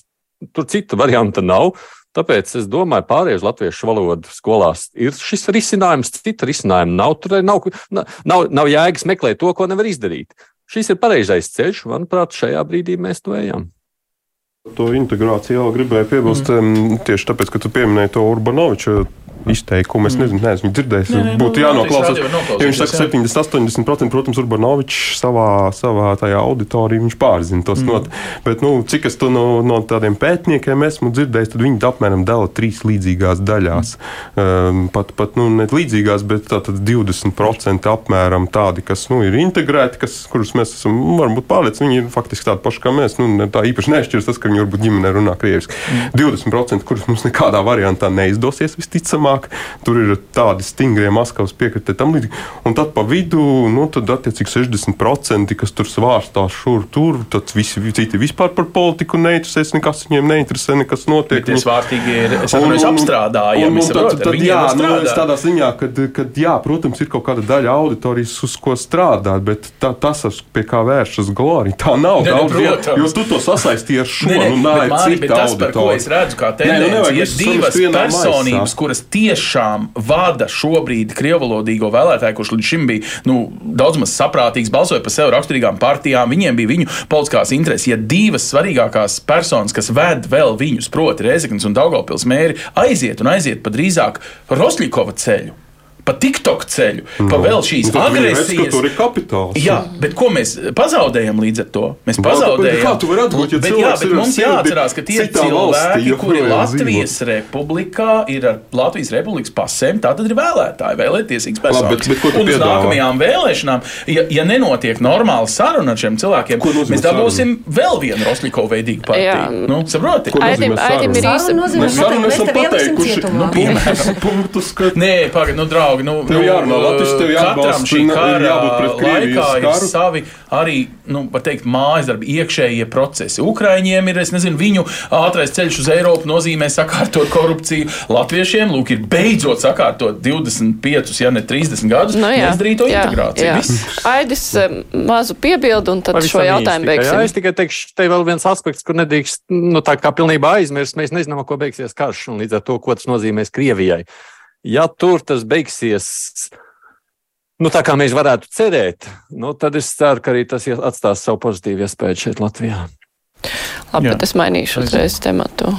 Tur citu variantu nav. Tāpēc es domāju, pārējais latviešu valodu skolās ir šis risinājums, cita risinājuma nav. Tur nav, nav, nav jēgas meklēt to, ko nevar izdarīt. Šis ir pareizais ceļš, manuprāt, šajā brīdī mēs to ejam. To integrāciju jau gribēju piebilst mm. tieši tāpēc, ka tu pieminēji to Urbanoviču izteikumu. Es nezinu, neesmu dzirdējis. Nē, nē, būtu nu, jānoklausās. Ja viņš saka, 70-80%, protams, Urbanovičs savā, savā tajā auditorijā viņš pārzina tos mm. not. Bet, nu, cik es to no, no tādiem pētniekiem esmu dzirdējis, tad viņi apmēram dala trīs līdzīgās daļās. Mm. Um, pat, pat nu, ne līdzīgās, bet tātad 20% apmēram tādi, kas nu, ir integrēti, kas, kurus mēs esam nu, varbūt pārliecināti, viņi ir faktiski tādi paši kā mēs. Nu, tā īpaši nešķiras tas, ka viņi varbūt ģimenē runā krieviski. Mm. 20%, kurus mums nekādā variantā neizdosies visticamāk tālāk. Tur ir tādi stingrie Maskavas piekritē tam līdzīgi. Un tad pa vidu, nu, tad attiecīgi 60%, kas tur svārstās šur tur, tad visi citi vispār par politiku neinteresēs, nekas viņiem neinteresē, nekas notiek. Tie svārstīgi ir, es atceros, apstrādājami. Tad, tad, jā, nu, tādā ziņā, kad, kad, jā, protams, ir kaut kāda daļa auditorijas, uz ko strādāt, bet tā, tas, pie kā vēršas glorija, tā nav ne, daudz. Ne, jo tu to sasaistīji ar šo, ne, ne, nu, nā, ir cita tas, par ko es redzu, kā tendence, ir divas personības, kuras tiešām vada šobrīd krievvalodīgo vēlētāju, kurš līdz šim bija nu, daudz maz saprātīgs, balsoja par sev raksturīgām partijām, viņiem bija viņu politiskās intereses. Ja divas svarīgākās personas, kas ved vēl viņus, proti, Rezekns un Daugopils mēri, aiziet un aiziet pa drīzāk Rosļikova ceļu, pa TikTok ceļu, no. pa vēl šīs nu, agresijas. Tur ir kapitāls. Jā, bet ko mēs pazaudējam līdz ar to? Mēs pazaudējam. Kā tu vari atgūt, ja bet, jā, bet mums jāatcerās, ka tie cilvēki, valstī, kuri Latvijas dzīvo. republikā ir ar Latvijas republikas pasēm, tā tad ir vēlētāji, vēlētiesīgs personis. Un uz nākamajām vēlēšanām, ja, ja nenotiek normāla saruna ar šiem cilvēkiem, mēs dabūsim saruna? vēl vienu Rosļiko veidīgu partiju. Nu, saproti? Aitim, aitim ir īsa. Mēs sarunu esam pateikuši. Nu, piemēram, punktus, ka... Nē, pagaid, nu, draugi draugi. Nu, tev nu, jārunā Latvijas, tev jāatbalsta. Šī kara laikā ir savi arī, nu, var teikt, mājas darbi, iekšējie procesi. Ukraiņiem ir, es nezinu, viņu ātrais ceļš uz Eiropu nozīmē sakārtot korupciju. Latviešiem, lūk, ir beidzot sakārtot 25, ja ne 30 gadus nu, jā, neizdarīto jā, integrāciju. Jā. Aidis eh, mazu piebildu un tad Pavisam šo jautājumu beigsim. Jā, es tikai teikšu, te vēl viens aspekts, kur nedrīkst, nu, tā kā pilnībā aizmirst. Mēs nezinām, ko beigsies karš un līdz ar to, ko tas nozīmēs Krievijai ja tur tas beigsies. Nu, tā kā mēs varētu cerēt, nu, tad es ceru, ka arī tas atstās savu pozitīvu iespēju šeit, Latvijā. Labi, Jā. bet es mainīšu uzreiz tematu.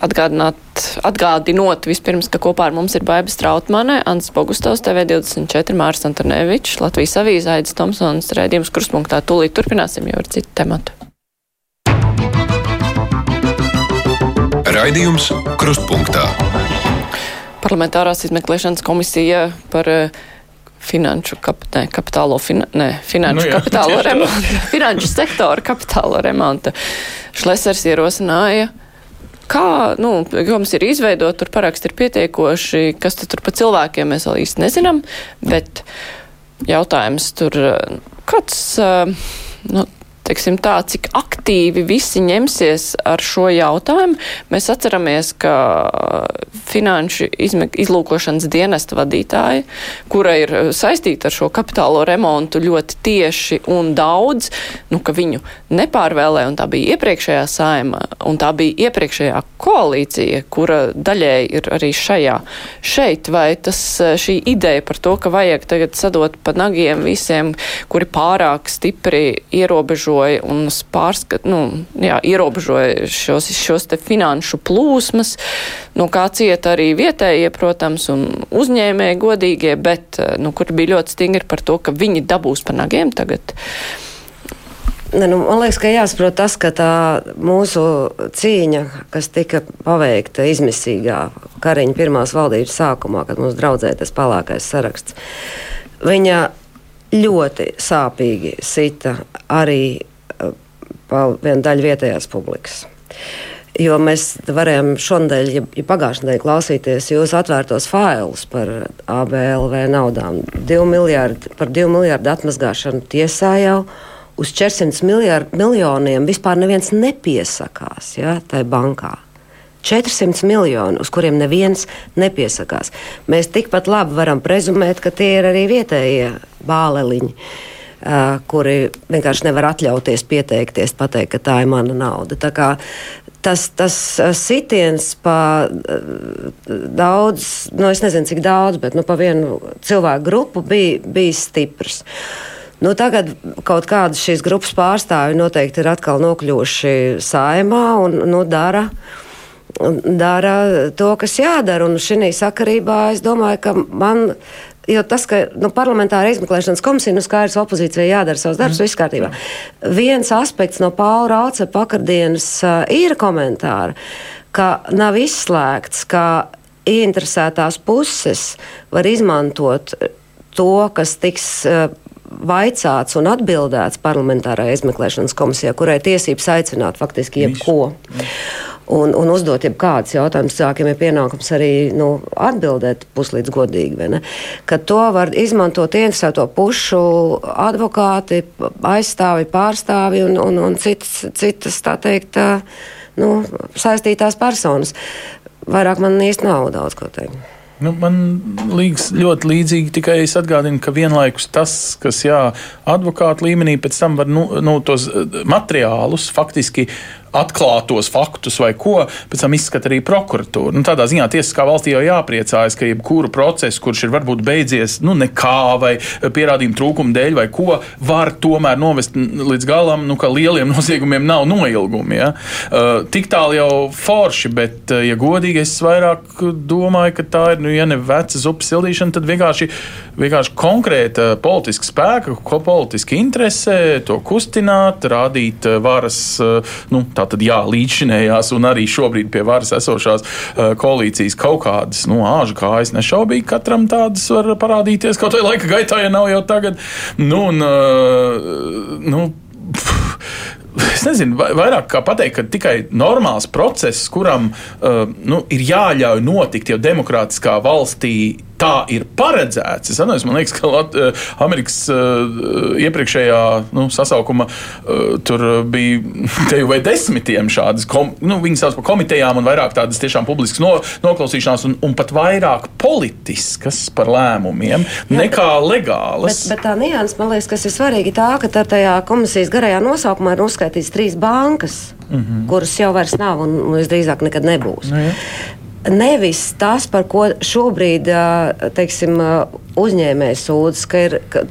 Atgādināt, atgādinot vispirms, ka kopā ar mums ir Baiba Strautmane, Ants Bogustovs, TV24, Mārs Antonevičs, Latvijas avīze, Aidis Tomsons, rēdījums kruspunktā. Tūlīt turpināsim jau ar citu tematu. Raidījums Krustpunktā. Parlamentārās izmeklēšanas komisija par uh, finanšu kap, ne, kapitālo, fin, ne, finanšu nu, jā, kapitālo remontu, finanšu sektora kapitālo remontu. Šlesers ierosināja, kā, nu, jums ir izveidot, tur paraksti ir pietiekoši, kas tur pa cilvēkiem mēs vēl īsti nezinām, bet jautājums tur, kāds, uh, nu, teiksim tā, cik aktīvi visi ņemsies ar šo jautājumu. Mēs atceramies, ka finanšu izlūkošanas dienesta vadītāja, kura ir saistīta ar šo kapitālo remontu ļoti tieši un daudz, nu, ka viņu nepārvēlē, un tā bija iepriekšējā saima, un tā bija iepriekšējā koalīcija, kura daļēji ir arī šajā. Šeit vai tas šī ideja par to, ka vajag tagad sadot pa nagiem visiem, kuri pārāk stipri ierobežo ierobežoja un pārskat, nu, jā, ierobežoja šos, šos te finanšu plūsmas, no kā cieta arī vietējie, protams, un uzņēmēji godīgie, bet, nu, kur bija ļoti stingri par to, ka viņi dabūs pa nagiem tagad. Ne, nu, man liekas, ka jāsaprot tas, ka tā mūsu cīņa, kas tika paveikta izmisīgā Kariņa pirmās valdības sākumā, kad mums draudzēja tas palākais saraksts, viņa ļoti sāpīgi sita arī viena daļa vietējās publikas. Jo mēs varējām šonadēļ, ja, ja pagājušajā nedēļā klausīties jūsu atvērtos failus par ABLV naudām. 2 miljārdi, par 2 miljardu atmazgāšanu tiesā jau uz 400 miljārdu, miljoniem vispār neviens nepiesakās ja, tai bankā. 400 miljoni, uz kuriem neviens nepiesakās. Mēs tikpat labi varam prezumēt, ka tie ir arī vietējie bāleliņi. Uh, kuri vienkārši nevar atļauties pieteikties, pateikt, ka tā ir mana nauda. Tā kā tas, tas sitiens pa daudz, nu es nezinu cik daudz, bet nu, pa vienu cilvēku grupu bija, bija stiprs. Nu, tagad kaut kādas šīs grupas pārstāvi noteikti ir atkal nokļuvuši saimā un nu, dara. Dara to, kas jādara. Un šī sakarībā es domāju, ka man Jo tas, ka nu, parlamentāra izmeklēšanas komisija, nu skaidrs, opozīcijai jādara savs darbs, mm. viss kārtībā. Viens aspekts no Paula Rauca vakardienas uh, ir komentāra, ka nav izslēgts, ka ieinteresētās puses var izmantot to, kas tiks uh, vaicāts un atbildēts parlamentārā izmeklēšanas komisijā, kurai tiesības aicināt faktiski jebko. Visu un, un uzdot jebkādus jautājumus. Cilvēkiem ir pienākums arī nu, atbildēt puslīdz godīgi. Ka to var izmantot interesēto pušu advokāti, aizstāvi, pārstāvi un, un, un citas, citas tā teikt, nu, saistītās personas. Vairāk man īsti nav daudz ko teikt. Nu, man liekas ļoti līdzīgi, tikai es atgādinu, ka vienlaikus tas, kas jā, advokāta līmenī pēc tam var nu, nu, tos materiālus faktiski atklātos faktus vai ko, pēc tam izskata arī prokuratūra. Nu, tādā ziņā tiesiskā valstī jau jāpriecājas, ka jebkuru procesu, kurš ir varbūt beidzies nu, nekā vai pierādījumu trūkumu dēļ vai ko, var tomēr novest līdz galam, nu, ka lieliem noziegumiem nav noilgumi. Ja? Uh, tik tālu jau forši, bet, uh, ja godīgi, es vairāk domāju, ka tā ir, nu, ja ne veca zupas sildīšana, tad vienkārši, vienkārši konkrēta politiska spēka, ko politiski interesē, to kustināt, rādīt varas, nu, tātad jā, līdzšinējās un arī šobrīd pie varas esošās koalīcijas kaut kādas, nu, āžu kājas nešaubīgi katram tādas var parādīties kaut vai laika gaitā, ja nav jau tagad. Nu, un, nu, Es nezinu, vairāk kā pateikt, ka tikai normāls process, kuram uh, nu, ir jāļauj notikt jau demokrātiskā valstī, tā ir paredzēts. Es atceros, man liekas, ka Lat eh, Amerikas uh, iepriekšējā nu, sasaukuma uh, tur bija te jau vai desmitiem šādas, kom, nu, viņi sauc par komitejām un vairāk tādas tiešām publiskas no, noklausīšanās un, un pat vairāk politiskas par lēmumiem Jā, nekā legālas. Bet, bet tā nianses, man liekas, kas ir svarīgi tā, ka tā tajā komisijas garajā nosaukumā ir uzskaitīts trīs bankas, mm -hmm. kuras jau vairs nav un, un visdrīzāk nekad nebūs. Nu, nevis tas, par ko šobrīd teiksim, uzņēmējs sūdzas, ka ir ka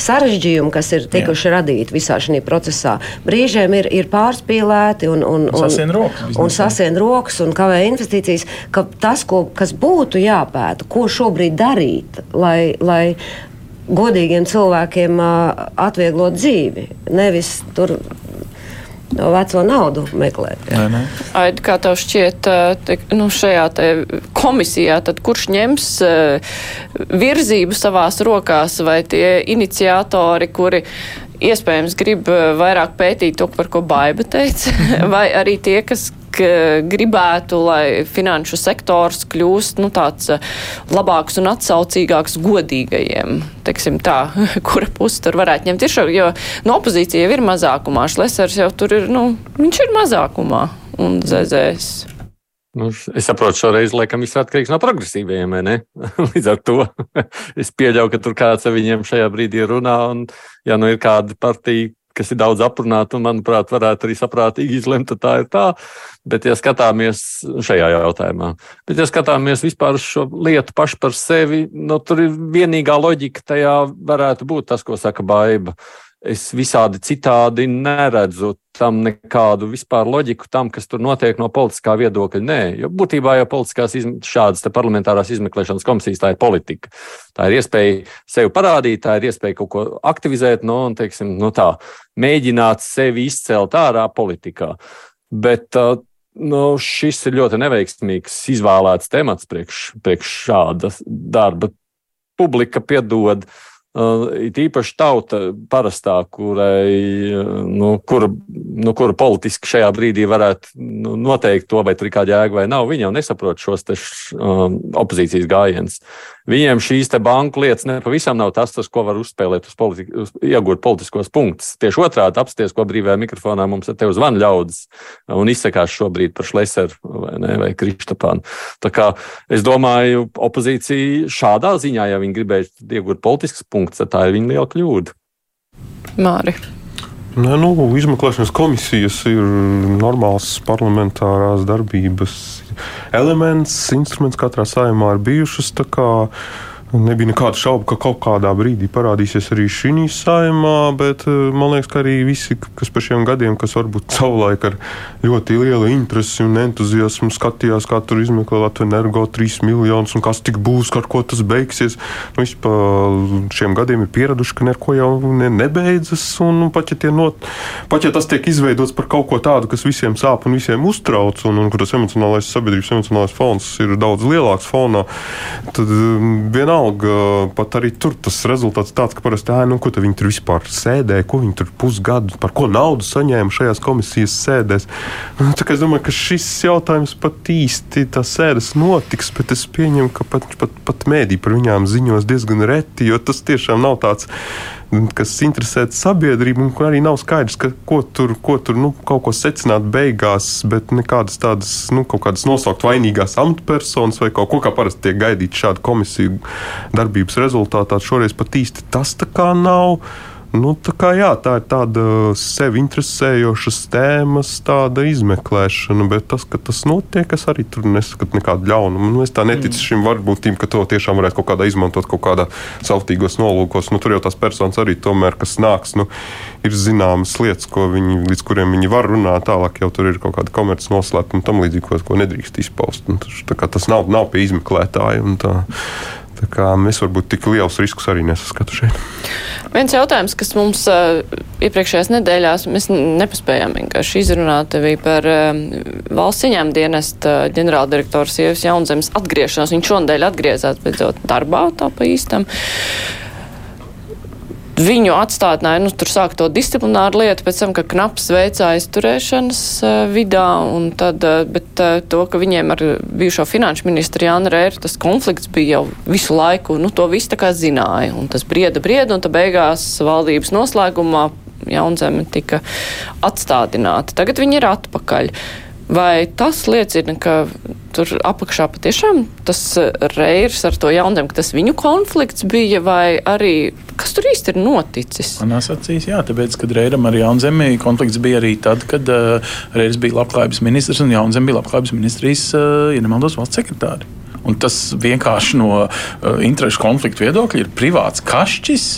sarežģījumi, kas ir tikuši Jā. radīti visā šajā procesā, brīžiem ir, ir pārspīlēti un, un, un, sasien rokas, un, sasien rokas un kavē investīcijas. Ka tas, ko, kas būtu jāpēta, ko šobrīd darīt, lai, lai godīgiem cilvēkiem atvieglot dzīvi, nevis tur no veco naudu meklēt. Aid, kā tev šķiet, te, nu, šajā komisijā, tad kurš ņems virzību savās rokās vai tie iniciatori, kuri iespējams grib vairāk pētīt to, par ko Baiba teica, vai arī tie, kas gribētu, lai finanšu sektors kļūst nu, tāds eh, labāks un atsaucīgāks godīgajiem, teiksim tā, kura puse tur varētu ņemt šo, jo no opozīcija jau ir mazākumā, Šlesers jau tur ir, nu, viņš ir mazākumā un zēzēs. Nu, es saprotu, šoreiz laikam viss atkarīgs no progresīviem? Līdz ar to es pieļauju, ka tur kāds ar viņiem šajā brīdī runā, un ja nu ir kāda partija, kas ir daudz aprunāta un, manuprāt, varētu arī saprātīgi izlemt, tad tā ir tā. Bet, ja skatāmies šajā jautājumā, bet, ja skatāmies vispār uz šo lietu pašu par sevi, nu, tur ir vienīgā loģika tajā varētu būt tas, ko saka Baiba es visādi citādi neredzu tam nekādu vispār loģiku tam, kas tur notiek no politiskā viedokļa. Nē, jo būtībā jau politiskās izme, šādas parlamentārās izmeklēšanas komisijas tā ir politika. Tā ir iespēja sevi parādīt, tā ir iespēja kaut ko aktivizēt, no, un, teiksim, no tā, mēģināt sevi izcelt ārā politikā. Bet uh, nu, šis ir ļoti neveiksmīgs izvēlēts temats priekš, priekš šāda darba. Publika piedod Uh, it īpaši tauta parastā, kurai, nu, kura, nu, kura politiski šajā brīdī varētu nu, noteikt to, vai tur ir kāda jēga vai nav. Viņi jau nesaprot šos te, um, opozīcijas gājienus. Viņiem šīs banku lietas nepavisam nav tas, tas, ko var uzspēlēt, uz politi uz, iegūt politiskos punktus. Tieši otrādi apsties, ko brīvajā mikrofonā mums te uz vanu ļaudis un izsakās šobrīd par Šleseru vai, ne, vai Kristapānu. Tā kā es domāju, opozīcija šādā ziņā, ja viņi gribēja iegūt politiskus punktus, tad tā ir viņa liela kļūda. Māri. Nē, nu, izmeklēšanas komisijas ir normāls parlamentārās darbības elements, instruments katrā saimā ir bijušas. Nebija nekādu šaubu, ka kaut kādā brīdī parādīsies arī šī saimā, bet eh, man liekas, ka arī visi, kas par šiem gadiem, kas varbūt savulaik ar ļoti lielu interesi un entuziasmu skatījās, kā tur izmeklē Latvijas energo 3 miljonus un kas tik būs, ar ko tas beigsies, nu, visi pa šiem gadiem ir pieraduši, ka neko jau ne, nebeidzas. Un, un pat, ja not, pat ja tas tiek izveidots par kaut ko tādu, kas visiem sāp un visiem uztrauc, un, un kur tas emocionālais sabiedrības emocionālais fons ir daudz lielāks fonā, tad um, vienalga vienalga, pat arī tur tas rezultāts tāds, ka parasti, nu, ko viņi tur vispār sēdēja, ko viņi tur pusgadu, par ko naudu saņēma šajās komisijas sēdēs. Nu, es domāju, ka šis jautājums pat īsti tā sēdes notiks, bet es pieņemu, ka pat, pat, pat mēdī par viņām ziņos diezgan reti, jo tas tiešām nav tāds kas interesē sabiedrību, un arī nav skaidrs, ka, ko tur, ko tur nu, kaut ko secināt beigās, bet nekādas tādas, nu, kaut kādas nosaukt vainīgās amatpersonas vai kaut ko, kā parasti tiek gaidīts šādu komisiju darbības rezultātā. Šoreiz pat īsti tas tā kā nav. Nu, tā, kā, jā, tā ir tāda sevi interesējoša tēmas izmeklēšana, bet tas, ka tas notiek, es arī tur neskatu nekādu ļaunumu. Nu, es tā neticu mm. šim varbūtīm, ka to tiešām varētu kaut kādā izmantot kaut kādā sautīgos nolūkos. Nu, tur jau tās personas arī tomēr, kas nāks, nu, ir zināmas lietas, viņi, līdz kuriem viņi var runāt. Tālāk jau tur ir kaut kāda komerces noslēpuma un tam līdzīgi, ko, ko nedrīkst izpaust. Un, tas nav, nav pie izmeklētāja. Es varbūt tik liels riskus arī nesaskatu šeit. Viens jautājums, kas mums uh, iepriekšējās nedēļās mēs nepaspējām vienkārši izrunāt bija par uh, valsts ieņēmuma dienesta uh, ģenerāldirektors Ievas Jaunzemes atgriešanos. Viņš šonadēļ atgriezās beidzot darbā tā pa īstam. Uh, viņu atstādināja, nu, tur sāk to disciplināru lietu, pēc tam, ka knaps veicā aizturēšanas uh, vidā, un tad, uh, bet uh, to, ka viņiem ar bijušo finanšu ministru Jānu Rēru tas konflikts bija jau visu laiku, nu, to visu tā kā zināja, un tas brieda brieda, un tad beigās valdības noslēgumā Jaunzeme tika atstādināta. Tagad viņi ir atpakaļ. Vai tas liecina, ka tur apakšā patiešām tas eh, reirs ar to jauniem, ka tas viņu konflikts bija, vai arī kas tur īsti ir noticis? Manās acīs, jā, tāpēc, kad Reiram ar Jaunzemi konflikts bija arī tad, kad uh, Reirs bija labklājības ministrs un Jaunzem bija labklājības ministrijas, uh, ja nemaldos, valsts sekretāri. Un tas vienkārši no uh, interešu konfliktu viedokļa ir privāts kašķis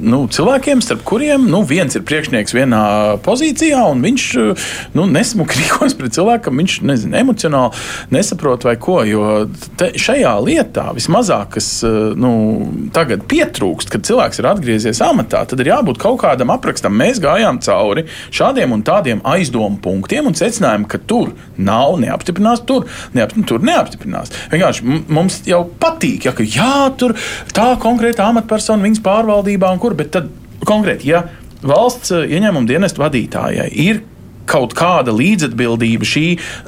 nu, cilvēkiem, starp kuriem nu, viens ir priekšnieks vienā pozīcijā, un viņš nu, nesmuki rīkojas pret cilvēku, viņš nezinu, emocionāli nesaprot vai ko. Jo te, šajā lietā vismazāk, kas nu, tagad pietrūkst, kad cilvēks ir atgriezies amatā, tad ir jābūt kaut kādam aprakstam. Mēs gājām cauri šādiem un tādiem aizdomu punktiem un secinājām, ka tur nav neapstiprinās, tur, neap, tur neapstiprinās. Vienkārši mums jau patīk, ja, ka jā, tur tā konkrēta amatpersona viņas pārvaldībā un kur, bet tad konkrēti, ja valsts eh, ieņēmuma dienesta vadītājai ir kaut kāda līdzatbildība šī,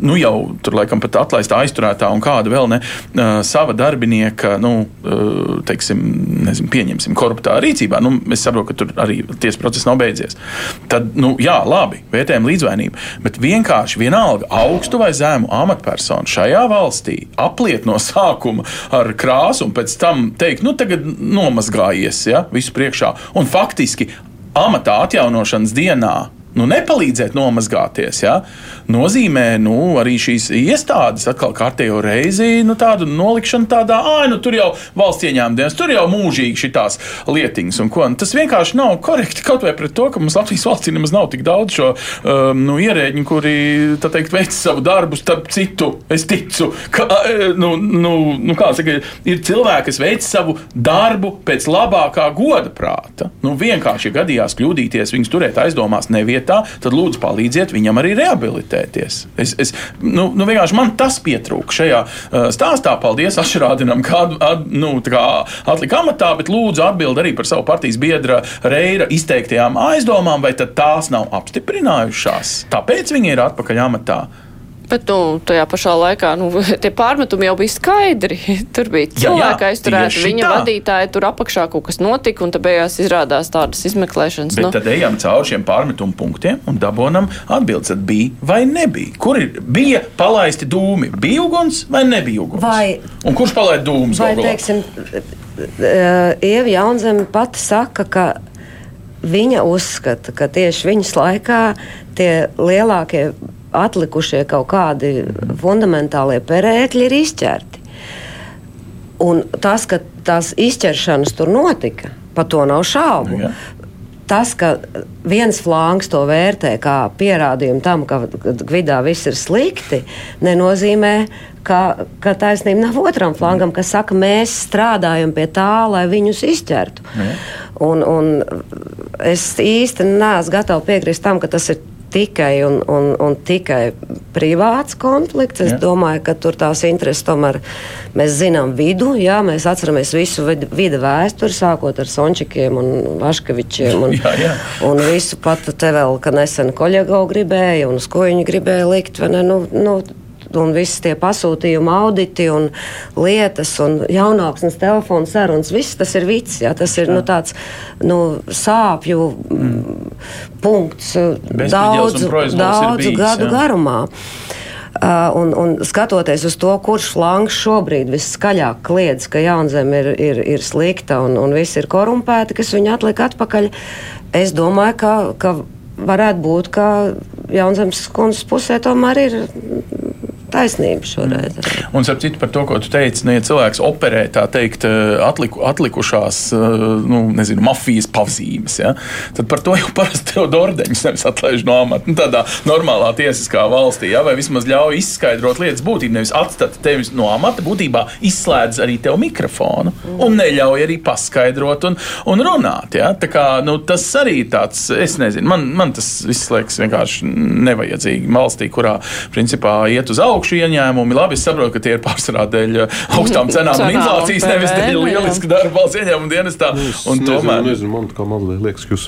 nu jau tur laikam pat atlaista aizturētā un kāda vēl ne uh, sava darbinieka, nu, uh, teiksim, nezinu, pieņemsim, koruptā rīcībā. Nu, es saprotu, ka tur arī tiesas process nav beidzies. Tad, nu, jā, labi, vērtējam līdzvainību, bet vienkārši vienalga augstu vai zemu amatpersonu šajā valstī apliet no sākuma ar krāsu un pēc tam teikt, nu, tagad nomazgājies, ja, visu priekšā. Un faktiski amatā atjaunošanas dienā nu, nepalīdzēt nomazgāties, ja, nozīmē nu, arī šīs iestādes atkal kārtējo reizi nu, tādu nolikšanu tādā, ah, nu tur jau valsts ieņēmuma dienas, tur jau mūžīgi šitās lietiņas. Un tas vienkārši nav korekti kaut vai pret to, ka mums Latvijas valstī nemaz nav tik daudz šo um, nu, ierēģiņu, kuri teikt, veic savu darbu, starp citu, es ticu, ka nu, nu, nu, saka, ir cilvēki, kas veic savu darbu pēc labākā goda prāta. Nu, vienkārši, gadījās kļūdīties, viņus turēt aizdomās nevienā vietā, tad lūdzu palīdziet viņam arī rehabilitēties. Es, es, nu, nu, vienkārši man tas pietrūka šajā uh, stāstā. Paldies Ašrādinam, kādu at, nu, kā atlika amatā, bet lūdzu atbild arī par savu partijas biedra Reira izteiktajām aizdomām, vai tās nav apstiprinājušās. Tāpēc viņi ir atpakaļ amatā. Bet nu, tajā pašā laikā nu, tie pārmetumi jau bija skaidri. Tur bija cilvēki aizturēti, viņa tā. vadītāji tur apakšā kaut kas notika, un beigās izrādās tādas izmeklēšanas. Bet nu. tad ejam cauri šiem pārmetumu punktiem un dabonam atbildes, tad bija vai nebija. Kur ir, bija palaisti dūmi? Bija uguns vai nebija uguns? Vai, un kurš palaid dūmus? Vai, teiksim, Ieva Jaunzeme pati saka, ka viņa uzskata, ka tieši viņas laikā tie lielākie atlikušie kaut kādi fundamentālie perēkļi ir izķerti. Un tas, ka tās izķeršanas tur notika, par to nav šaubu. Ja. Tas, ka viens flāns to vērtē kā pierādījumu tam, ka Gvidā viss ir slikti, nenozīmē, ka, ka taisnība nav otram flangam, kas saka, mēs strādājam pie tā, lai viņus izķertu. Ja. Un, un es īsti neesmu gatava piekrist tam, ka tas ir tikai un, un, un tikai privāts konflikts. Es jā. domāju, ka tur tās intereses tomēr mēs zinām vidu. Jā, mēs atceramies visu vidu vēsturi, sākot ar Sončikiem un Vaškevičiem. Un, jā, jā. un visu pat te vēl, ka nesen Koļego gribēja un uz ko viņi gribēja likt. Ne, nu, nu, un visas tie pasūtījuma auditi un lietas un jaunāksnes telefona sarunas, viss tas ir viss. Jā, tas ir nu, tāds nu, sāpju mm. punkts daudzu, daudzu bijis, gadu jā. garumā. Uh, un, un skatoties uz to, kurš flanks šobrīd viskaļāk kliedz, ka jaunzeme ir, ir, ir slikta un, un viss ir korumpēti, kas viņu atlika atpakaļ, es domāju, ka, ka varētu būt, ka jaunzemes kundzes pusē tomēr ir taisnība šoreiz. Mm. Un ap citu par to, ko tu teici, nu, ja cilvēks operē tā teikt eh, atliku, atlikušās, eh, nu, nezinu, mafijas pazīmes, ja, tad par to jau parasti tev ordeņus nevis atlaiž no amata. Nu, tādā normālā tiesiskā valstī, ja, vai vismaz ļauj izskaidrot lietas būtību, nevis atstāt tevi no amata, būtībā izslēdz arī tev mikrofonu un neļauj arī paskaidrot un, un runāt. Ja. Tā kā, nu, tas arī tāds, es nezinu, man, man tas viss liekas vienkārši nevajadzīgi valstī, kurā principā iet uz augšu augšu ieņēmumi. Labi, es saprotu, ka tie ir pārsvarā dēļ uh, augstām cenām un inflācijas, nevis dēļ lieliska darba valsts ieņēmuma dienestā. Un es tomēr. Nezinu, man kā mazliet liekas, ka jūs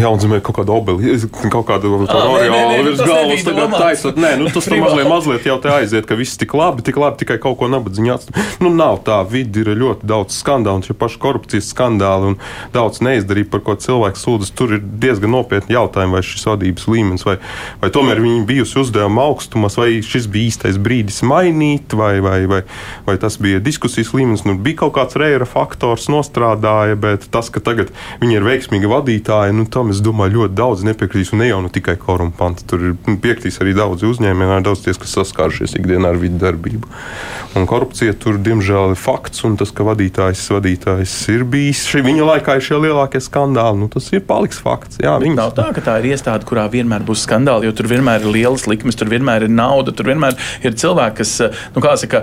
jaunzimē kaut kādu obeli, kaut kādu oriolu virs galvas tagad taisot. Nē, nu tas mazliet, mazliet jau te aiziet, ka viss tik labi, tik labi, tikai kaut ko nabadzīņā atstāj. Nu nav tā, vidi ir ļoti daudz skandālu, šie paši korupcijas skandāli un daudz neizdarība, par ko cilvēks sūdzas. Tur ir diezgan nopietni jautājumi, vai šis vadības līmenis, vai, vai tomēr viņi bijusi uzdevuma augstumos, vai šis bija īstais īstais brīdis mainīt, vai, vai, vai, vai tas bija diskusijas līmenis. Nu, bija kaut kāds reira faktors, nostrādāja, bet tas, ka tagad viņi ir veiksmīgi vadītāji, nu, tam es domāju, ļoti daudz nepiekritīs. Un ne jau nu tikai korumpanti. Tur ir piekritīs arī daudz uzņēmēji, daudz tie, kas saskārušies ikdienā ar vidu darbību. Un korupcija tur, diemžēl, ir fakts, un tas, ka vadītājs, vadītājs ir bijis šī viņa laikā, ir šie lielākie skandāli, nu, tas ir paliks fakts. Jā, viņas... Nav tā, ka tā ir iestāde, kurā vienmēr būs skandāli, jo tur vienmēr ir lielas likmes, tur vienmēr ir nauda, tur vienmēr ir cilvēki, kas nu, saka,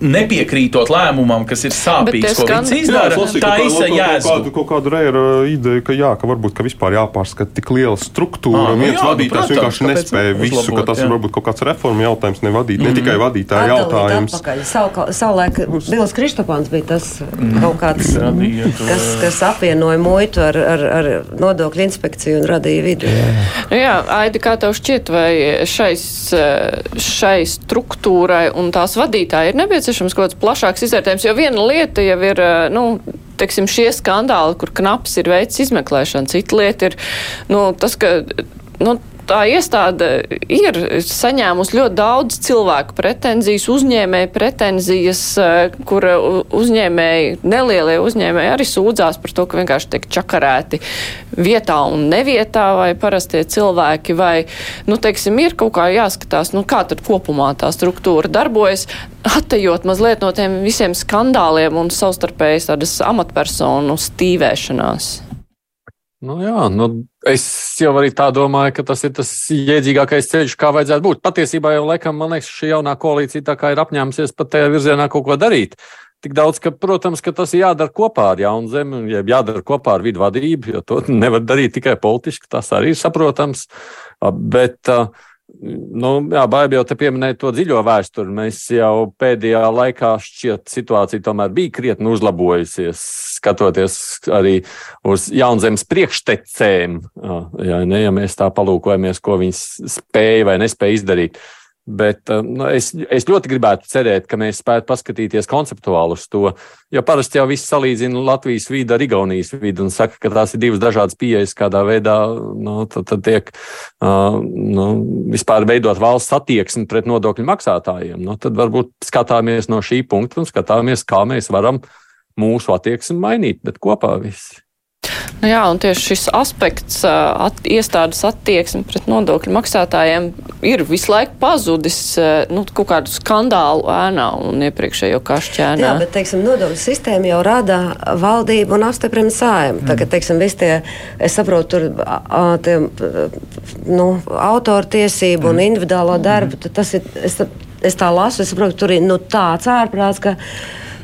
nepiekrītot lēmumam, kas ir sāpīgs, ko viņi izdara. Jā, tā ir jēga. Kaut kāda reira ideja, ka, jā, ka varbūt ka vispār jāpārskata tik liela struktūra. À, nu, viens jā, vadītājs nu, vienkārši nespēja visu, ka tas jā. varbūt kaut kāds reforma jautājums, ne, vadīt, ne tikai vadītāja jautājums. Savulaik Bilis Kristopāns bija tas mm. kaut kāds, kas, kas apvienoja muitu ar, ar, ar nodokļu inspekciju un radīja vidu. Jā, nu jā Aidi, kā tev šķiet, vai šais, šai struktūrai un tās vadītāji ir nepieciešams kaut kāds plašāks izvērtējums, jo viena lieta jau ir, eh, nu, teiksim, šie skandāli, kur knaps ir veids izmeklēšana, cita lieta ir, nu, tas, ka, nu, tā iestāde ir saņēmusi ļoti daudz cilvēku pretenzijas, uzņēmēju pretenzijas, eh, kur uzņēmēji, nelielie uzņēmēji arī sūdzās par to, ka vienkārši tiek čakarēti vietā un nevietā vai parastie cilvēki, vai, nu, teiksim, ir kaut kā jāskatās, nu, kā tad kopumā tā struktūra darbojas, attejot mazliet no tiem visiem skandāliem un savstarpējas tādas amatpersonu stīvēšanās. Nu jā, nu, es jau arī tā domāju, ka tas ir tas jēdzīgākais ceļš, kā vajadzētu būt. Patiesībā jau laikam, man liekas, šī jaunā koalīcija ir apņēmusies pat tajā virzienā kaut ko darīt. Tik daudz, ka, protams, ka tas ir jādara kopā ar jaunu zemi, jādara kopā ar vidu vadību, jo to nevar darīt tikai politiski. Tas arī ir saprotams. Bet uh, Nu, jā, Baiba jau te pieminēja to dziļo vēsturi. Mēs jau pēdējā laikā šķiet situācija tomēr bija krietni uzlabojusies, skatoties arī uz jaunzemes priekštecēm. Jā, ne, ja mēs tā palūkojamies, ko viņas spēja vai nespēja izdarīt. Bet eh, nu, es, es ļoti gribētu cerēt, ka mēs spētu paskatīties konceptuāli uz to. Jo parasti jau viss salīdzina Latvijas vidi ar Igaunijas vidi un saka, ka tās ir divas dažādas pieejas, kādā veidā nu, tad, tad tiek uh, nu, vispār veidot valsts attieksmi pret nodokļu maksātājiem. Nu, tad varbūt skatāmies no šī punkta un skatāmies, kā mēs varam mūsu attieksmi mainīt, bet kopā visi. Nu jā, un tieši šis aspekts, at, iestādes attieksme pret nodokļu maksātājiem ir visu laiku pazudis nu, kaut kādu skandālu ēnā un iepriekšējo kašķēnā. Jā, bet, teiksim, nodokļu sistēma jau rada valdību un apstiprina sājumu. Mm. Tagad, teiksim, visi tie, es saprotu, tur tie, nu, autortiesību mm. un individuālo darbu, mm. tas ir, es, es tā lasu, es saprotu, tur ir nu, tāds ārprāts, ka,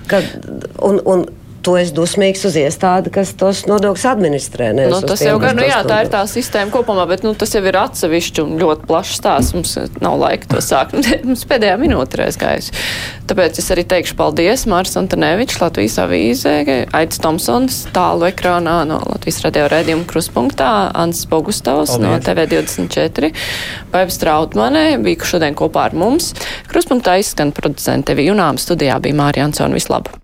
ka un, un tu esi dusmīgs uz iestādi, kas tos nodokļus administrē. Nu, tas jau gan, nu, jā, tā ir tā sistēma kopumā, bet nu, tas jau ir atsevišķi un ļoti plašs stāsts. Mums nav laika to sākt. Mums pēdējā minūte ir aizgājusi. Tāpēc es arī teikšu paldies Mārs Antonevičs, Latvijas avīzē, Aits Tomsons, tālu ekrānā no Latvijas radio redzījuma kruspunktā, Ants Bogustovs no TV24, Paivs Trautmanē, bija šodien kopā ar mums. Kruspunktā izskan producente Vijunām, studijā bija Mārija Ansona. Vislabāk!